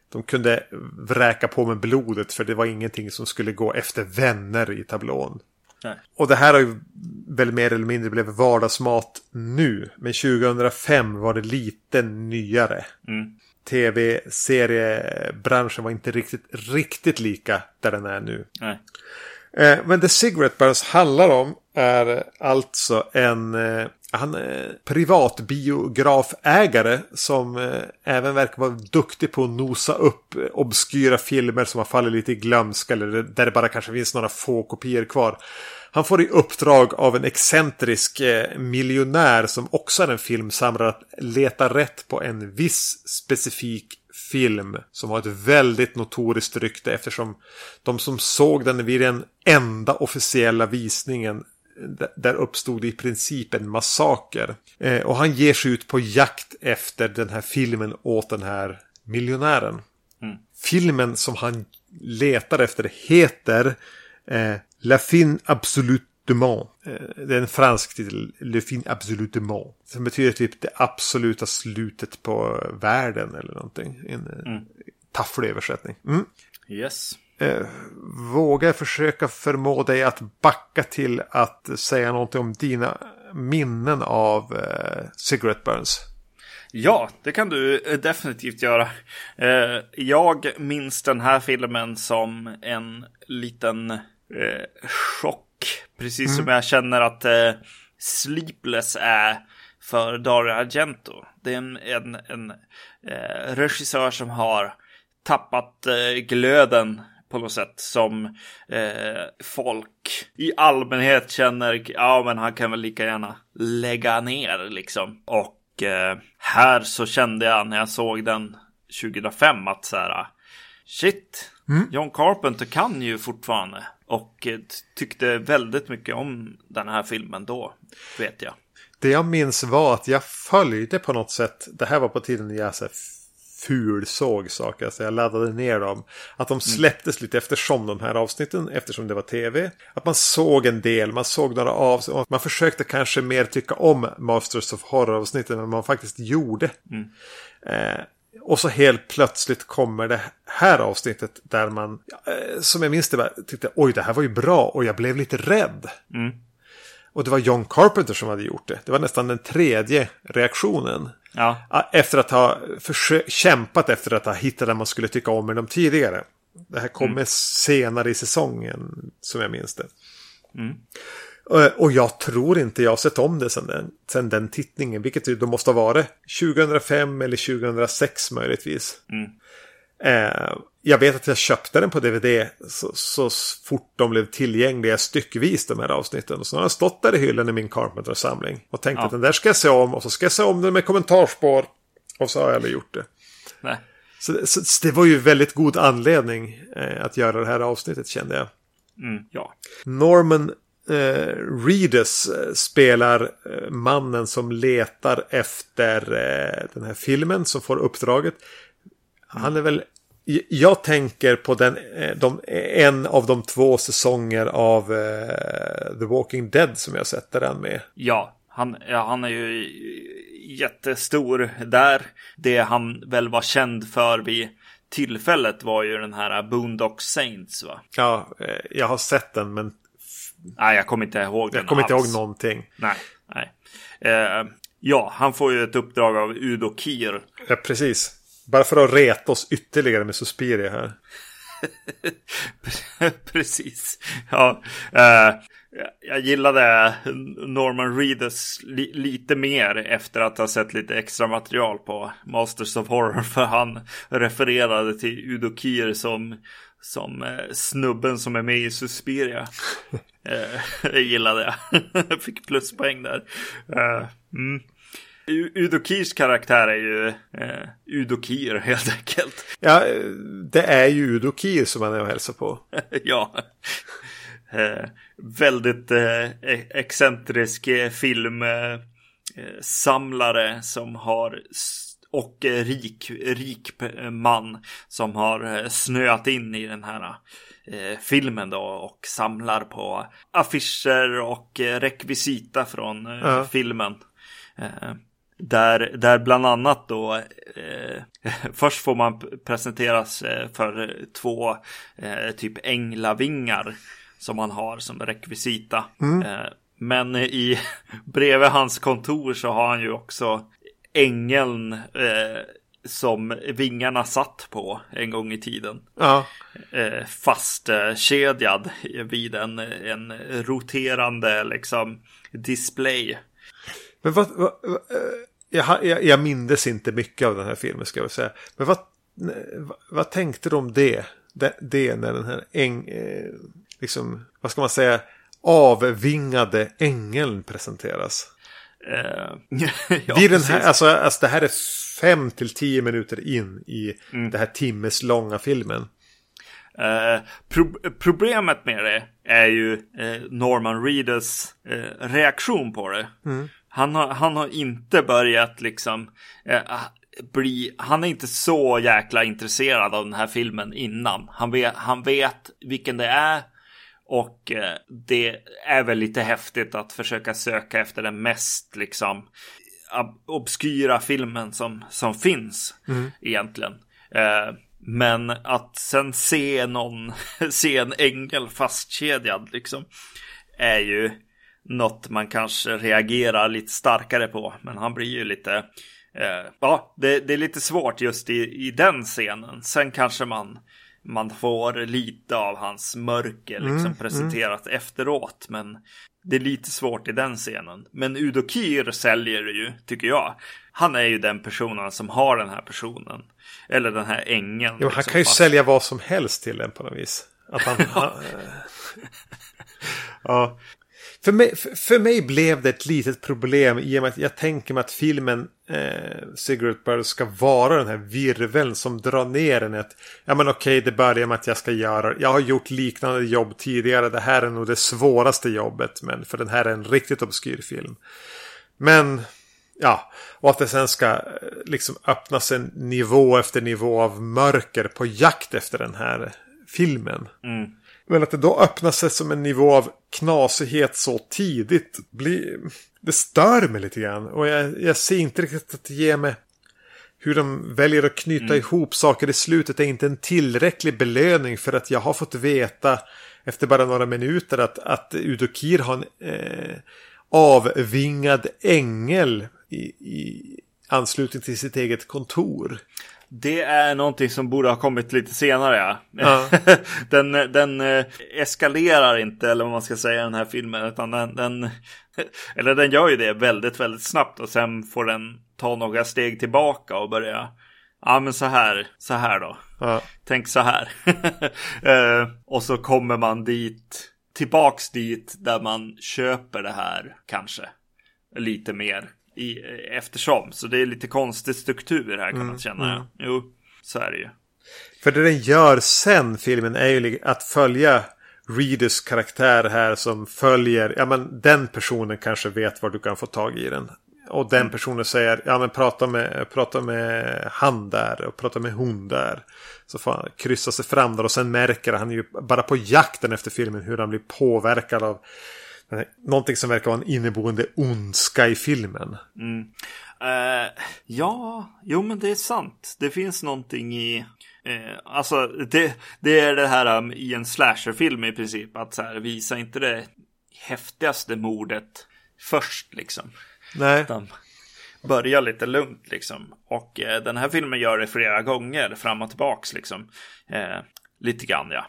de kunde vräka på med blodet för det var ingenting som skulle gå efter vänner i tablån. Nej. Och det här har ju väl mer eller mindre blivit vardagsmat nu. Men 2005 var det lite nyare. Mm. Tv-seriebranschen var inte riktigt, riktigt lika där den är nu. Nej. Eh, men The Cigarette Burns handlar om är alltså en eh, han är privatbiografägare som eh, även verkar vara duktig på att nosa upp eh, obskyra filmer som har fallit lite i glömska eller där det bara kanske finns några få kopior kvar. Han får i uppdrag av en excentrisk eh, miljonär som också är en filmsamlare att leta rätt på en viss specifik film som har ett väldigt notoriskt rykte eftersom de som såg den vid den enda officiella visningen där uppstod i princip en massaker. Eh, och han ger sig ut på jakt efter den här filmen åt den här miljonären. Filmen som han letar efter heter eh, La fin absolutement. Eh, det är en fransk titel. Le fin absolutement. Som betyder typ det absoluta slutet på världen eller någonting. En mm. tafflig översättning. Mm. Yes. Eh, vågar försöka förmå dig att backa till att säga någonting om dina minnen av eh, Cigarette Burns? Ja, det kan du eh, definitivt göra. Eh, jag minns den här filmen som en liten eh, chock. Precis som jag känner att eh, Sleepless är för Dario Argento. Det är en, en, en eh, regissör som har tappat eh, glöden på något sätt som eh, folk i allmänhet känner, ja men han kan väl lika gärna lägga ner liksom. Och eh, här så kände jag när jag såg den 2005 att så här, shit, John Carpenter kan ju fortfarande. Och eh, tyckte väldigt mycket om den här filmen då, vet jag. Det jag minns var att jag följde på något sätt. Det här var på tiden när jag så fulsåg saker. Så jag laddade ner dem. Att de släpptes lite eftersom de här avsnitten. Eftersom det var tv. Att man såg en del. Man såg några avsnitt. Man försökte kanske mer tycka om Masters of Horror-avsnitten. än man faktiskt gjorde. Eh, och så helt plötsligt kommer det här avsnittet där man, eh, som jag minns det, tyckte oj det här var ju bra och jag blev lite rädd. Och det var John Carpenter som hade gjort det. Det var nästan den tredje reaktionen. Ja, Ja, Efter att ha kämpat efter att ha hittat det man skulle tycka om med dem tidigare. Det här kommer senare i säsongen, som jag minns det. Eh, Och jag tror inte jag har sett om det sedan den, sedan den tittningen. Vilket då måste ha varit 2005 eller 2006 möjligtvis. Eh, jag vet att jag köpte den på DVD så, så fort de blev tillgängliga styckvis de här avsnitten. Och så har den stått där i hyllan i min Carpenter-samling. Och tänkt Ja. att den där ska jag se om och så ska jag se om den med kommentarspår. Och så har jag aldrig gjort det. nej. Så, så, så det var ju väldigt god anledning eh, att göra det här avsnittet kände jag. Mm, ja. Norman eh, Reedus eh, spelar eh, mannen som letar efter eh, den här filmen som får uppdraget. Han är väl... Jag tänker på den, eh, de, en av de två säsonger av eh, The Walking Dead som jag sett där han med. Ja, han, ja, han är ju jättestor där. Det han väl var känd för vid tillfället var ju den här Boondock Saints va? Ja, jag har sett den men Nej, jag kommer inte ihåg den jag kommer inte ihåg någonting. Nej, nej. Eh, ja, han får ju ett uppdrag av Udo Kier. Ja, precis. Bara för att reta oss ytterligare med Suspiria här. Precis. Ja, eh, jag gillade Norman Reedus li lite mer efter att ha sett lite extra material på Masters of Horror. För han refererade till Udo Kier som, som eh, snubben som är med i Suspiria. eh, det gillade jag. Jag Fick pluspoäng där. Eh, mm. Udo Kiers karaktär är ju eh, Udo Kier helt enkelt. Ja, eh, det är ju Udo Kier som han är och hälsar på. ja. Eh, väldigt eh, e- excentrisk eh, filmsamlare eh, samlare som har och eh, rik, rik eh, man som har eh, snöat in i den här eh, filmen då och samlar på affischer och rekvisita från eh, Ja. filmen. Eh, där, där bland annat då först får man presenteras för två typ änglavingar som han har som rekvisita. Eh, men i bredvid hans kontor så har han ju också ängeln eh, som vingarna satt på en gång i tiden. Ja, Eh, fastkedjad vid en, en roterande liksom display. men vad... vad, vad eh, jag, jag, jag mindes inte mycket av den här filmen ska jag säga. Men vad, vad, tänkte du om det? Det, det när den här äng, eh, liksom, vad ska man säga, avvingade ängeln presenteras. Eh, ja, Vid den här, alltså, alltså det här är fem till tio minuter in i den här timmes långa filmen. Eh, pro- problemet med det är ju eh, Norman Reedus reaktion på det. Han, har, han har inte börjat liksom eh, bli, han är inte så jäkla intresserad av den här filmen innan. Han vet, han vet vilken det är. Och eh, det är väl lite häftigt att försöka söka efter den mest liksom ob- obskyra filmen som, som finns egentligen. Eh, men att sen se någon, se en ängel fastkedjad liksom, är ju något man kanske reagerar lite starkare på. Men han blir ju lite, eh, ja, det, det är lite svårt just i, i den scenen. Sen kanske man, man får lite av hans mörker liksom presenterat efteråt. Men det är lite svårt i den scenen. Men Udo Kier säljer det ju, tycker jag. Han är ju den personen som har den här personen. Eller den här ängeln. Jo, han liksom, kan ju fast- sälja vad som helst till en på något vis. Att han, han, ja. För mig, för, för mig blev det ett litet problem i och med att jag tänker mig att filmen eh, Cigarette Bird ska vara den här virveln som drar ner en. Ett, ja men okej, det börjar med att jag ska göra. Jag har gjort liknande jobb tidigare. Det här är nog det svåraste jobbet. Men för den här är en riktigt obskyr film. Men Ja, och att det sen ska eh, liksom öppnas en nivå efter nivå av mörker på jakt efter den här filmen. Mm. Men att det då öppnas sig som en nivå av knasighet så tidigt. Blir, det stör mig lite grann. Och jag, jag ser inte riktigt att det ger mig hur de väljer att knyta ihop saker i slutet är inte en tillräcklig belöning för att jag har fått veta efter bara några minuter att, att Udo Kier har en eh, avvingad ängel i, i anslutning till sitt eget kontor. Det är någonting som borde ha kommit lite senare. Ja. Ja. den den eh, eskalerar inte, eller vad man ska säga, den här filmen. Utan den, den, eller den gör ju det väldigt, väldigt snabbt. Och sen får den ta några steg tillbaka och börja. Ja, men så här, så här då. Ja. Tänk så här. eh, och så kommer man dit, tillbaks dit där man köper det här kanske. Lite mer i, eftersom. Så det är lite konstig struktur här kan man känna. Jo, så är det ju. För det den gör sen filmen är ju att följa Readers karaktär här som följer, ja men den personen kanske vet var du kan få tag i den. Och den personen säger, ja men prata med, prata med han där och prata med hon där. Så får han kryssa sig fram där och sen märker han ju bara på jakten efter filmen hur han blir påverkad av någonting som verkar vara en inneboende ondska i filmen. Eh, ja, jo men det är sant. Det finns någonting i... Eh, alltså, det, det är det här um, i en slasherfilm i princip. Att så här, visa inte det häftigaste mordet först liksom. Nej. Utan börja lite lugnt liksom. Och eh, den här filmen gör det flera gånger fram och tillbaks liksom. Eh, lite grann ja.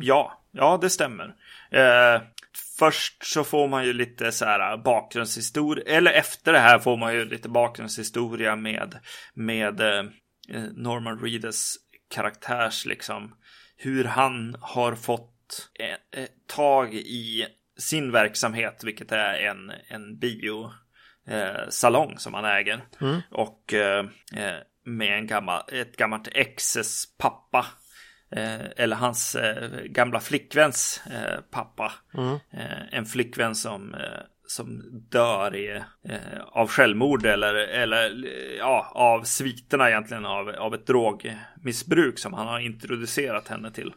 Ja, ja det stämmer. Eh, först så får man ju lite så här bakgrundshistoria. Eller efter det här får man ju lite bakgrundshistoria med, med eh, Norman Reedus karaktärs liksom. Hur han har fått eh, eh, tag i sin verksamhet, vilket är en, en bio eh, salong som han äger. Och eh, eh, med en gammal, ett gammalt exes pappa. Eh, eller hans eh, gamla flickväns eh, pappa. Eh, en flickvän som, som dör i, eh, av självmord eller, eller ja, av sviterna egentligen av, av ett drogmissbruk som han har introducerat henne till.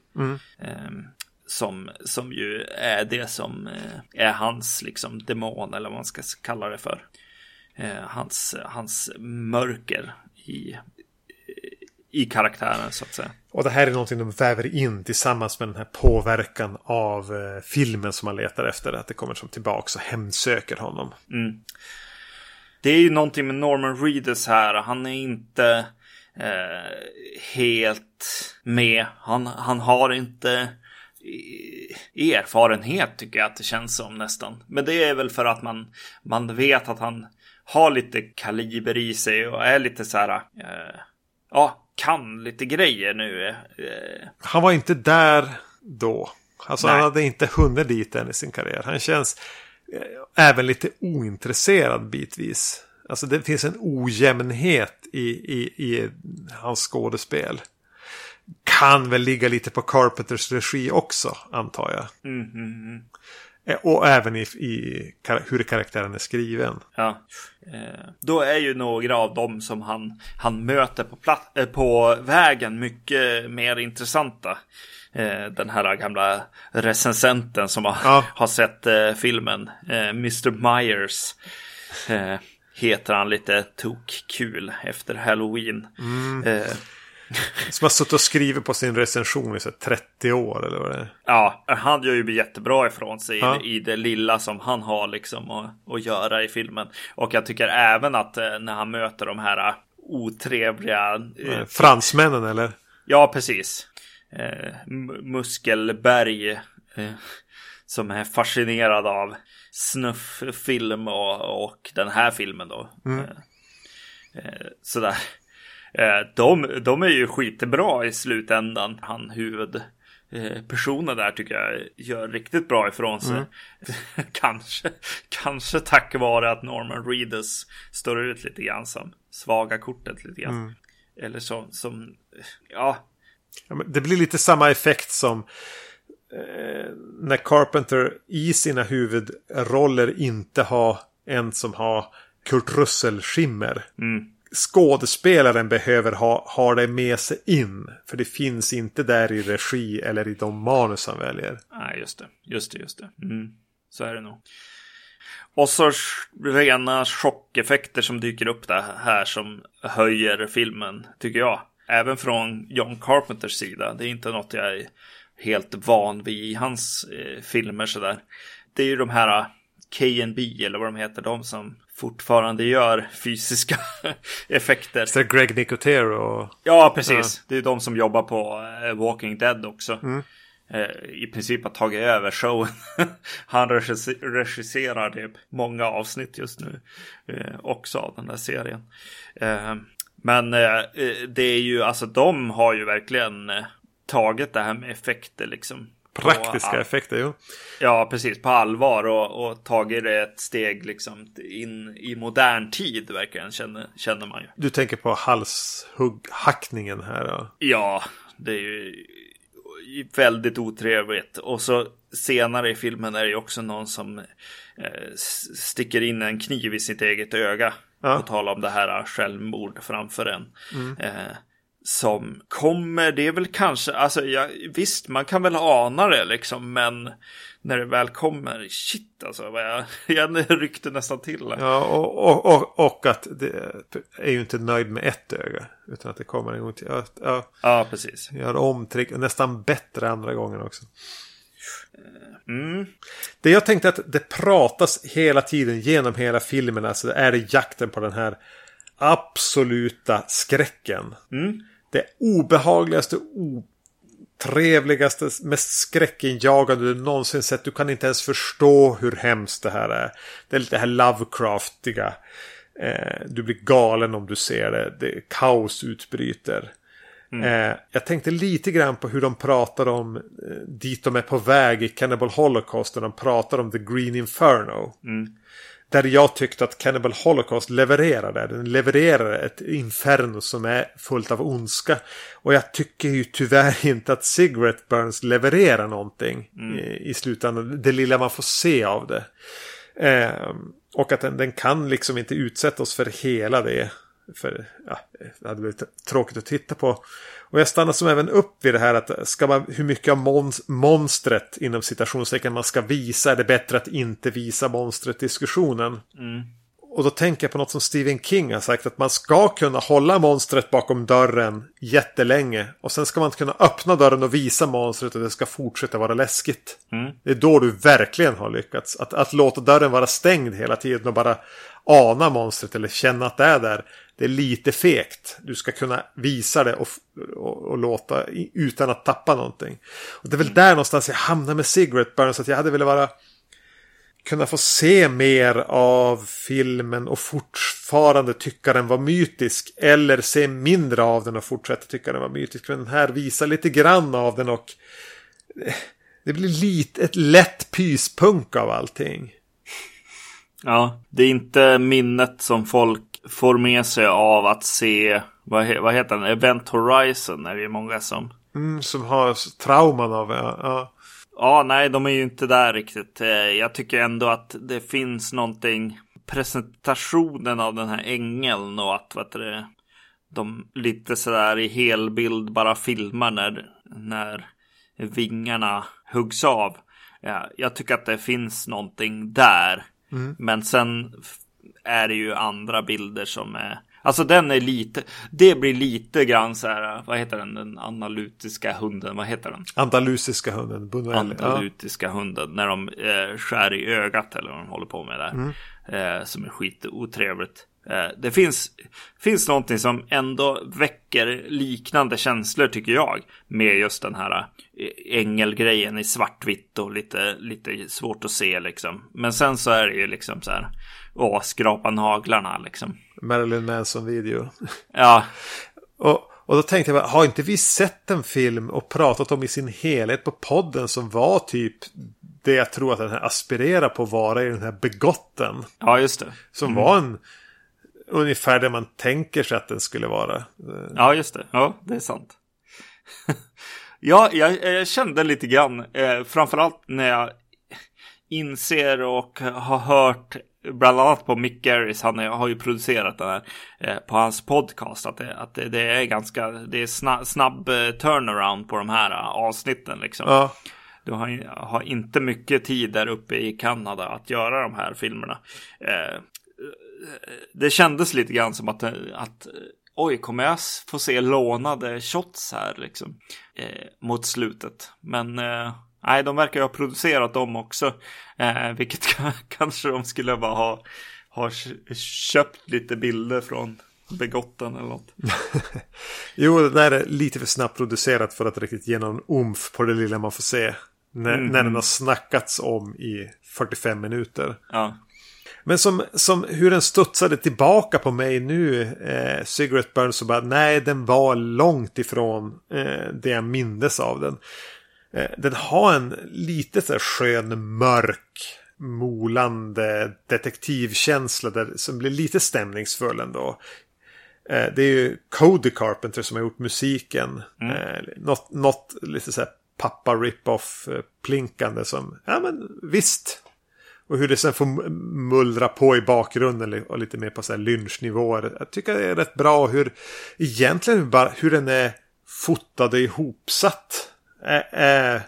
Eh, som, som ju är det som eh, är hans liksom demon eller vad man ska kalla det för. Hans, hans mörker i, i karaktären så att säga. Och det här är någonting de väver in tillsammans med den här påverkan av eh, filmen som man letar efter. Att det kommer som tillbaks och hemsöker honom. Det är ju någonting med Norman Reedus här. Han är inte eh, helt med. Han, han har inte eh, erfarenhet tycker jag att det känns som nästan. Men det är väl för att man, man vet att han har lite kaliber i sig och är lite så här. Eh, ja, kan lite grejer nu. Eh, Han var inte där då. Alltså Nej. han hade inte hunnit dit än i sin karriär. Han känns eh, även lite ointresserad bitvis. Alltså det finns en ojämnhet i, i, i hans skådespel. Kan väl ligga lite på Carpenters regi också, antar jag. Eh, Och även i, i hur karaktären är skriven. Ja. Eh, då är ju några av dem som han, han möter på, plat- eh, på vägen mycket mer intressanta. Eh, den här gamla recensenten som har, Ja. har sett eh, filmen. Eh, Mr. Myers. Eh, heter han lite tokkul efter Halloween. Eh, Som har suttit och skrivit på sin recension i så här 30 år eller vad det är. Ja, han gör ju jättebra ifrån sig Ja. i, det lilla som han har liksom att, att göra i filmen. Och jag tycker även att eh, när han möter de här eh, otrevliga... eh, Fransmännen eller? Ja, precis. Muskelberg. Som är fascinerad av snufffilm och, och den här filmen då. Eh, sådär. Eh, de, de är ju skitbra i slutändan. Han huvud eh, personen där tycker jag gör riktigt bra ifrån sig. kanske, kanske tack vare att Norman Reedus står ut lite grann som svaga kortet lite grann. Eller så, som, ja, Ja, det blir lite samma effekt som eh, när Carpenter i sina huvudroller inte har en som har Kurt Russell-skimmer. Skådespelaren behöver ha, ha det med sig in. För det finns inte där i regi eller i de manus han väljer. Nej, just det. Just det, just det. Mm. Så är det nog. Och så rena chockeffekter som dyker upp där här som höjer filmen, tycker jag. Även från John Carpenters sida. Det är inte något jag är helt van vid i hans eh, filmer sådär. Det är ju de här eh, KNB eller vad de heter, de som fortfarande gör fysiska effekter. Så Greg Nicotero och... Ja, precis. Det är de som jobbar på eh, Walking Dead också. Eh, I princip har tagit över showen. Han regisse- regisserar typ många avsnitt just nu. Eh, också av den där serien. Men det är ju, alltså de har ju verkligen tagit det här med effekter liksom. Praktiska all- effekter, jo. Ja, precis. På allvar och, och tagit det ett steg liksom in i modern tid verkligen känner, känner man ju. Du tänker på halshugghackningen här. Ja. Ja, det är ju väldigt otrevligt. Och så senare i filmen är det ju också någon som eh, sticker in en kniv i sitt eget öga. Ja. På tal om det här självmord framför en. Eh, som kommer, det är väl kanske, alltså ja, visst man kan väl ana det liksom, men när det väl kommer, shit alltså, vad jag, jag ryckte nästan till. Ja, och, och, och, och att det är ju inte nöjd med ett öga. Utan att det kommer en gång till. Ja, ja, Ja, precis. gör om trick. Nästan bättre andra gången också. Mm. Det jag tänkte att det pratas hela tiden genom hela filmen. Alltså det är jakten på den här absoluta skräcken. Det obehagligaste, otrevligaste, mest skräckinjagande du någonsin sett. Du kan inte ens förstå hur hemskt det här är. Det är lite det här Lovecraftiga. Eh, du blir galen om du ser det. det kaos utbryter. Eh, jag tänkte lite grann på hur de pratar om eh, dit de är på väg i Cannibal Holocaust. När de pratar om The Green Inferno. Där jag tyckte att Cannibal Holocaust levererade. Den levererar ett inferno som är fullt av ondska. Och jag tycker ju tyvärr inte att Cigarette Burns levererar någonting i, i slutändan. Det lilla man får se av det. Eh, och att den, den kan liksom inte utsätta oss för hela det. För ja, det hade blivit tråkigt att titta på. Och jag stannar som även upp vid det här att ska man, hur mycket av mons, monstret inom citationstecken man ska visa är det bättre att inte visa monstret diskussionen. och då tänker jag på något som Stephen King har sagt. Att man ska kunna hålla monstret bakom dörren jättelänge. Och sen ska man kunna öppna dörren och visa monstret och det ska fortsätta vara läskigt. Mm. Det är då du verkligen har lyckats. Att, att låta dörren vara stängd hela tiden och bara ana monstret eller känna att det är där. Det är lite fegt. Du ska kunna visa det och, och, och låta utan att tappa någonting. Och det är väl där någonstans jag hamnar med Cigarette Burn. Så att jag hade velat vara kunna få se mer av filmen och fortfarande tycka den var mytisk. Eller se mindre av den och fortsätta tycka den var mytisk. Men den här visar lite grann av den och eh, det blir lite ett lätt pyspunk av allting. Ja, det är inte minnet som folk får med sig av att se, vad, he, vad heter den, Event Horizon är det ju många som. Mm, som har trauman av ja, ja. Ja, nej, de är ju inte där riktigt. Eh, Jag tycker ändå att det finns någonting, presentationen av den här ängeln och att, vad det, de lite sådär i helbild bara filmar när, när vingarna huggs av. Ja, jag tycker att det finns någonting där. Men sen är det ju andra bilder som är Alltså den är lite, det blir lite grann så här, vad heter den, den analytiska hunden, vad heter den? Andalusiska hunden, Bunuel. Ja. Analytiska hunden, när de eh, skär i ögat eller vad de håller på med där. Eh, som är skitotrevligt. Eh, det finns, finns någonting som ändå väcker liknande känslor tycker jag. Med just den här eh, ängelgrejen i svartvitt och lite, lite svårt att se liksom. Men sen så är det ju liksom så här, åh, skrapa naglarna liksom. Marilyn Manson-video. Ja, Och, och då tänkte jag, har inte vi sett en film och pratat om i sin helhet på podden som var typ det jag tror att den här aspirerar på att vara i den här begotten. ja just det. Som var en ungefär det man tänker sig att den skulle vara. Ja, just det. Ja, det är sant. ja, jag, jag kände lite grann, eh, framförallt när jag inser och har hört bland annat på Mick Garris, han är, har ju producerat den här eh, på hans podcast, att det, att det, det är ganska, det är snabb, snabb eh, turnaround på de här eh, avsnitten liksom. Ja, Du har, har inte mycket tid där uppe i Kanada att göra de här filmerna. Eh, det kändes lite grann som att, att oj, kommer jag få se lånade shots här liksom eh, mot slutet. Men nej, de verkar ju ha producerat dem också, eh, vilket kanske de skulle bara ha, ha köpt lite bilder från Begotten eller något. jo, det där är lite för snabbt producerat för att riktigt ge någon umf på det lilla man får se. När, när den har snackats om i 45 minuter. Ja, Men som, som hur den studsade tillbaka på mig nu, eh, Cigarette Burn, så bara nej, den var långt ifrån eh, det jag mindes av den. Eh, den har en lite så skön, mörk, molande detektivkänsla där, som blir lite stämningsfull ändå. Eh, det är ju Cody Carpenter som har gjort musiken. Eh, något, något lite så här pappa rip-off plinkande som, ja men visst. Och hur det sen får mullra på i bakgrunden och lite mer på så här lynchnivåer. Jag tycker det är rätt bra hur egentligen bara hur den är fotad och ihopsatt. Äh,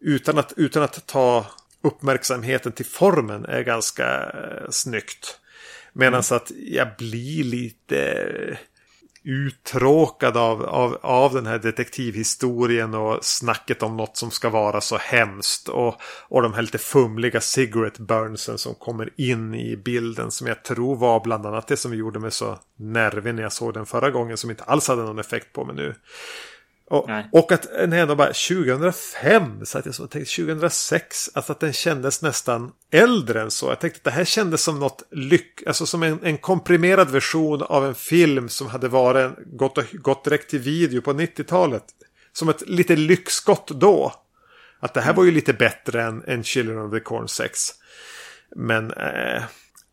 utan, att, utan att ta uppmärksamheten till formen är ganska snyggt. Medan så att jag blir lite uttråkad av, av, av den här detektivhistorien och snacket om något som ska vara så hemskt. Och, och de här lite fumliga cigarette burnsen som kommer in i bilden som jag tror var bland annat det som gjorde mig så nervig när jag såg den förra gången som inte alls hade någon effekt på mig nu. Och, och att den ändå bara 2005 så att jag så tänkte 2006 alltså att den kändes nästan äldre än så. Jag tänkte att det här kändes som något lyck, alltså som en, en komprimerad version av en film som hade varit gått, och, gått direkt till video på 90-talet. Som ett lite lyxskott då. Att det här var ju lite bättre än, än Children of the Corn 6. Men eh,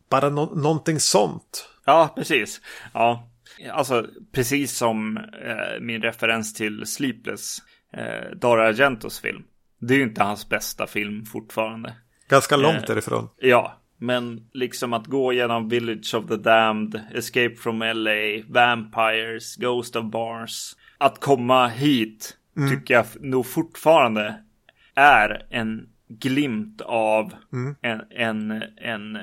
bara nå- någonting sånt. Ja, precis. Ja, alltså precis som eh, min referens till Sleepless, eh, Dario Argentos film. Det är ju inte hans bästa film fortfarande. Ganska långt Eh, därifrån. Ja, men liksom att gå genom Village of the Damned, Escape from LA, Vampires, Ghost of Bars. Att komma hit tycker jag nog fortfarande är en glimt av en, en, en,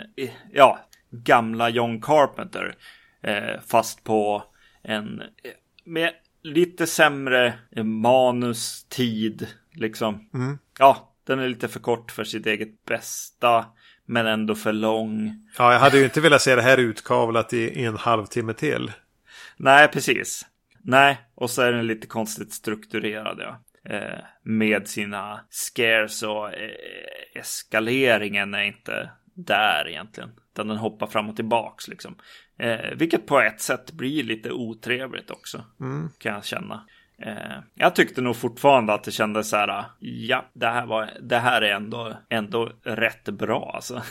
ja, gamla John Carpenter. Eh, fast på en med lite sämre manus, tid, liksom. Ja, den är lite för kort för sitt eget bästa, men ändå för lång. Ja, jag hade ju inte velat se det här utkavlat i en halvtimme till. Nej, precis. Nej, och så är den lite konstigt strukturerad, ja. Eh, med sina scares och eh, eskaleringen är inte där egentligen. Utan den hoppar fram och tillbaks liksom. Eh, vilket på ett sätt blir lite otrevligt också. Kan jag känna. Eh, jag tyckte nog fortfarande att det kändes så här. Ja, det här, var, det här är ändå, ändå rätt bra alltså.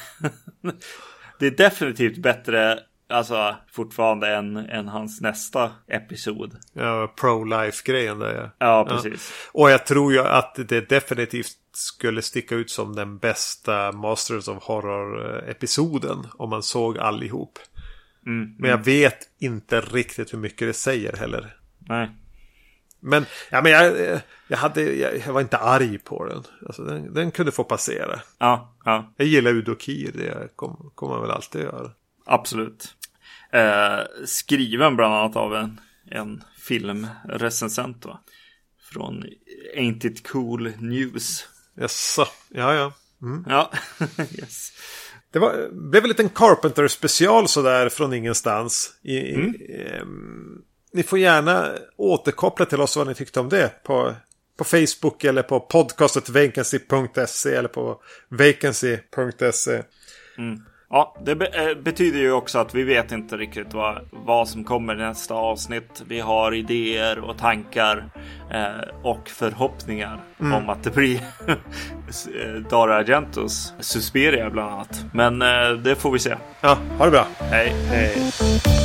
det är definitivt bättre Alltså fortfarande än, än hans nästa episod. Ja, pro-life-grejen där ja. Ja, precis. Och jag tror ju att det definitivt skulle sticka ut som den bästa Masters of Horror-episoden. Om man såg allihop. Mm, Men jag vet inte riktigt hur mycket det säger heller. Nej. Men, ja, men jag, jag, hade, jag, jag var inte arg på den. Alltså, den. Den kunde få passera. Ja, ja, Jag gillar Udokir, det kommer kommer man väl alltid göra. absolut. Eh, skriven bland annat av en, en filmrecensent va? Från Ain't It Cool News. Jaså, ja ja. Ja, yes. Det var, blev en liten Carpenter special sådär från ingenstans. I, i, ehm, ni får gärna återkoppla till oss vad ni tyckte om det. På, på Facebook eller på podcastetvacancy.se eller på vacancy.se. Ja, det be eh, betyder ju också att vi vet inte riktigt vad, vad som kommer i nästa avsnitt. Vi har idéer och tankar eh, och förhoppningar om att det blir eh, Dario Argentos Suspiria bland annat. Men eh, det får vi se. Ja, ha det bra. Hej! Hej.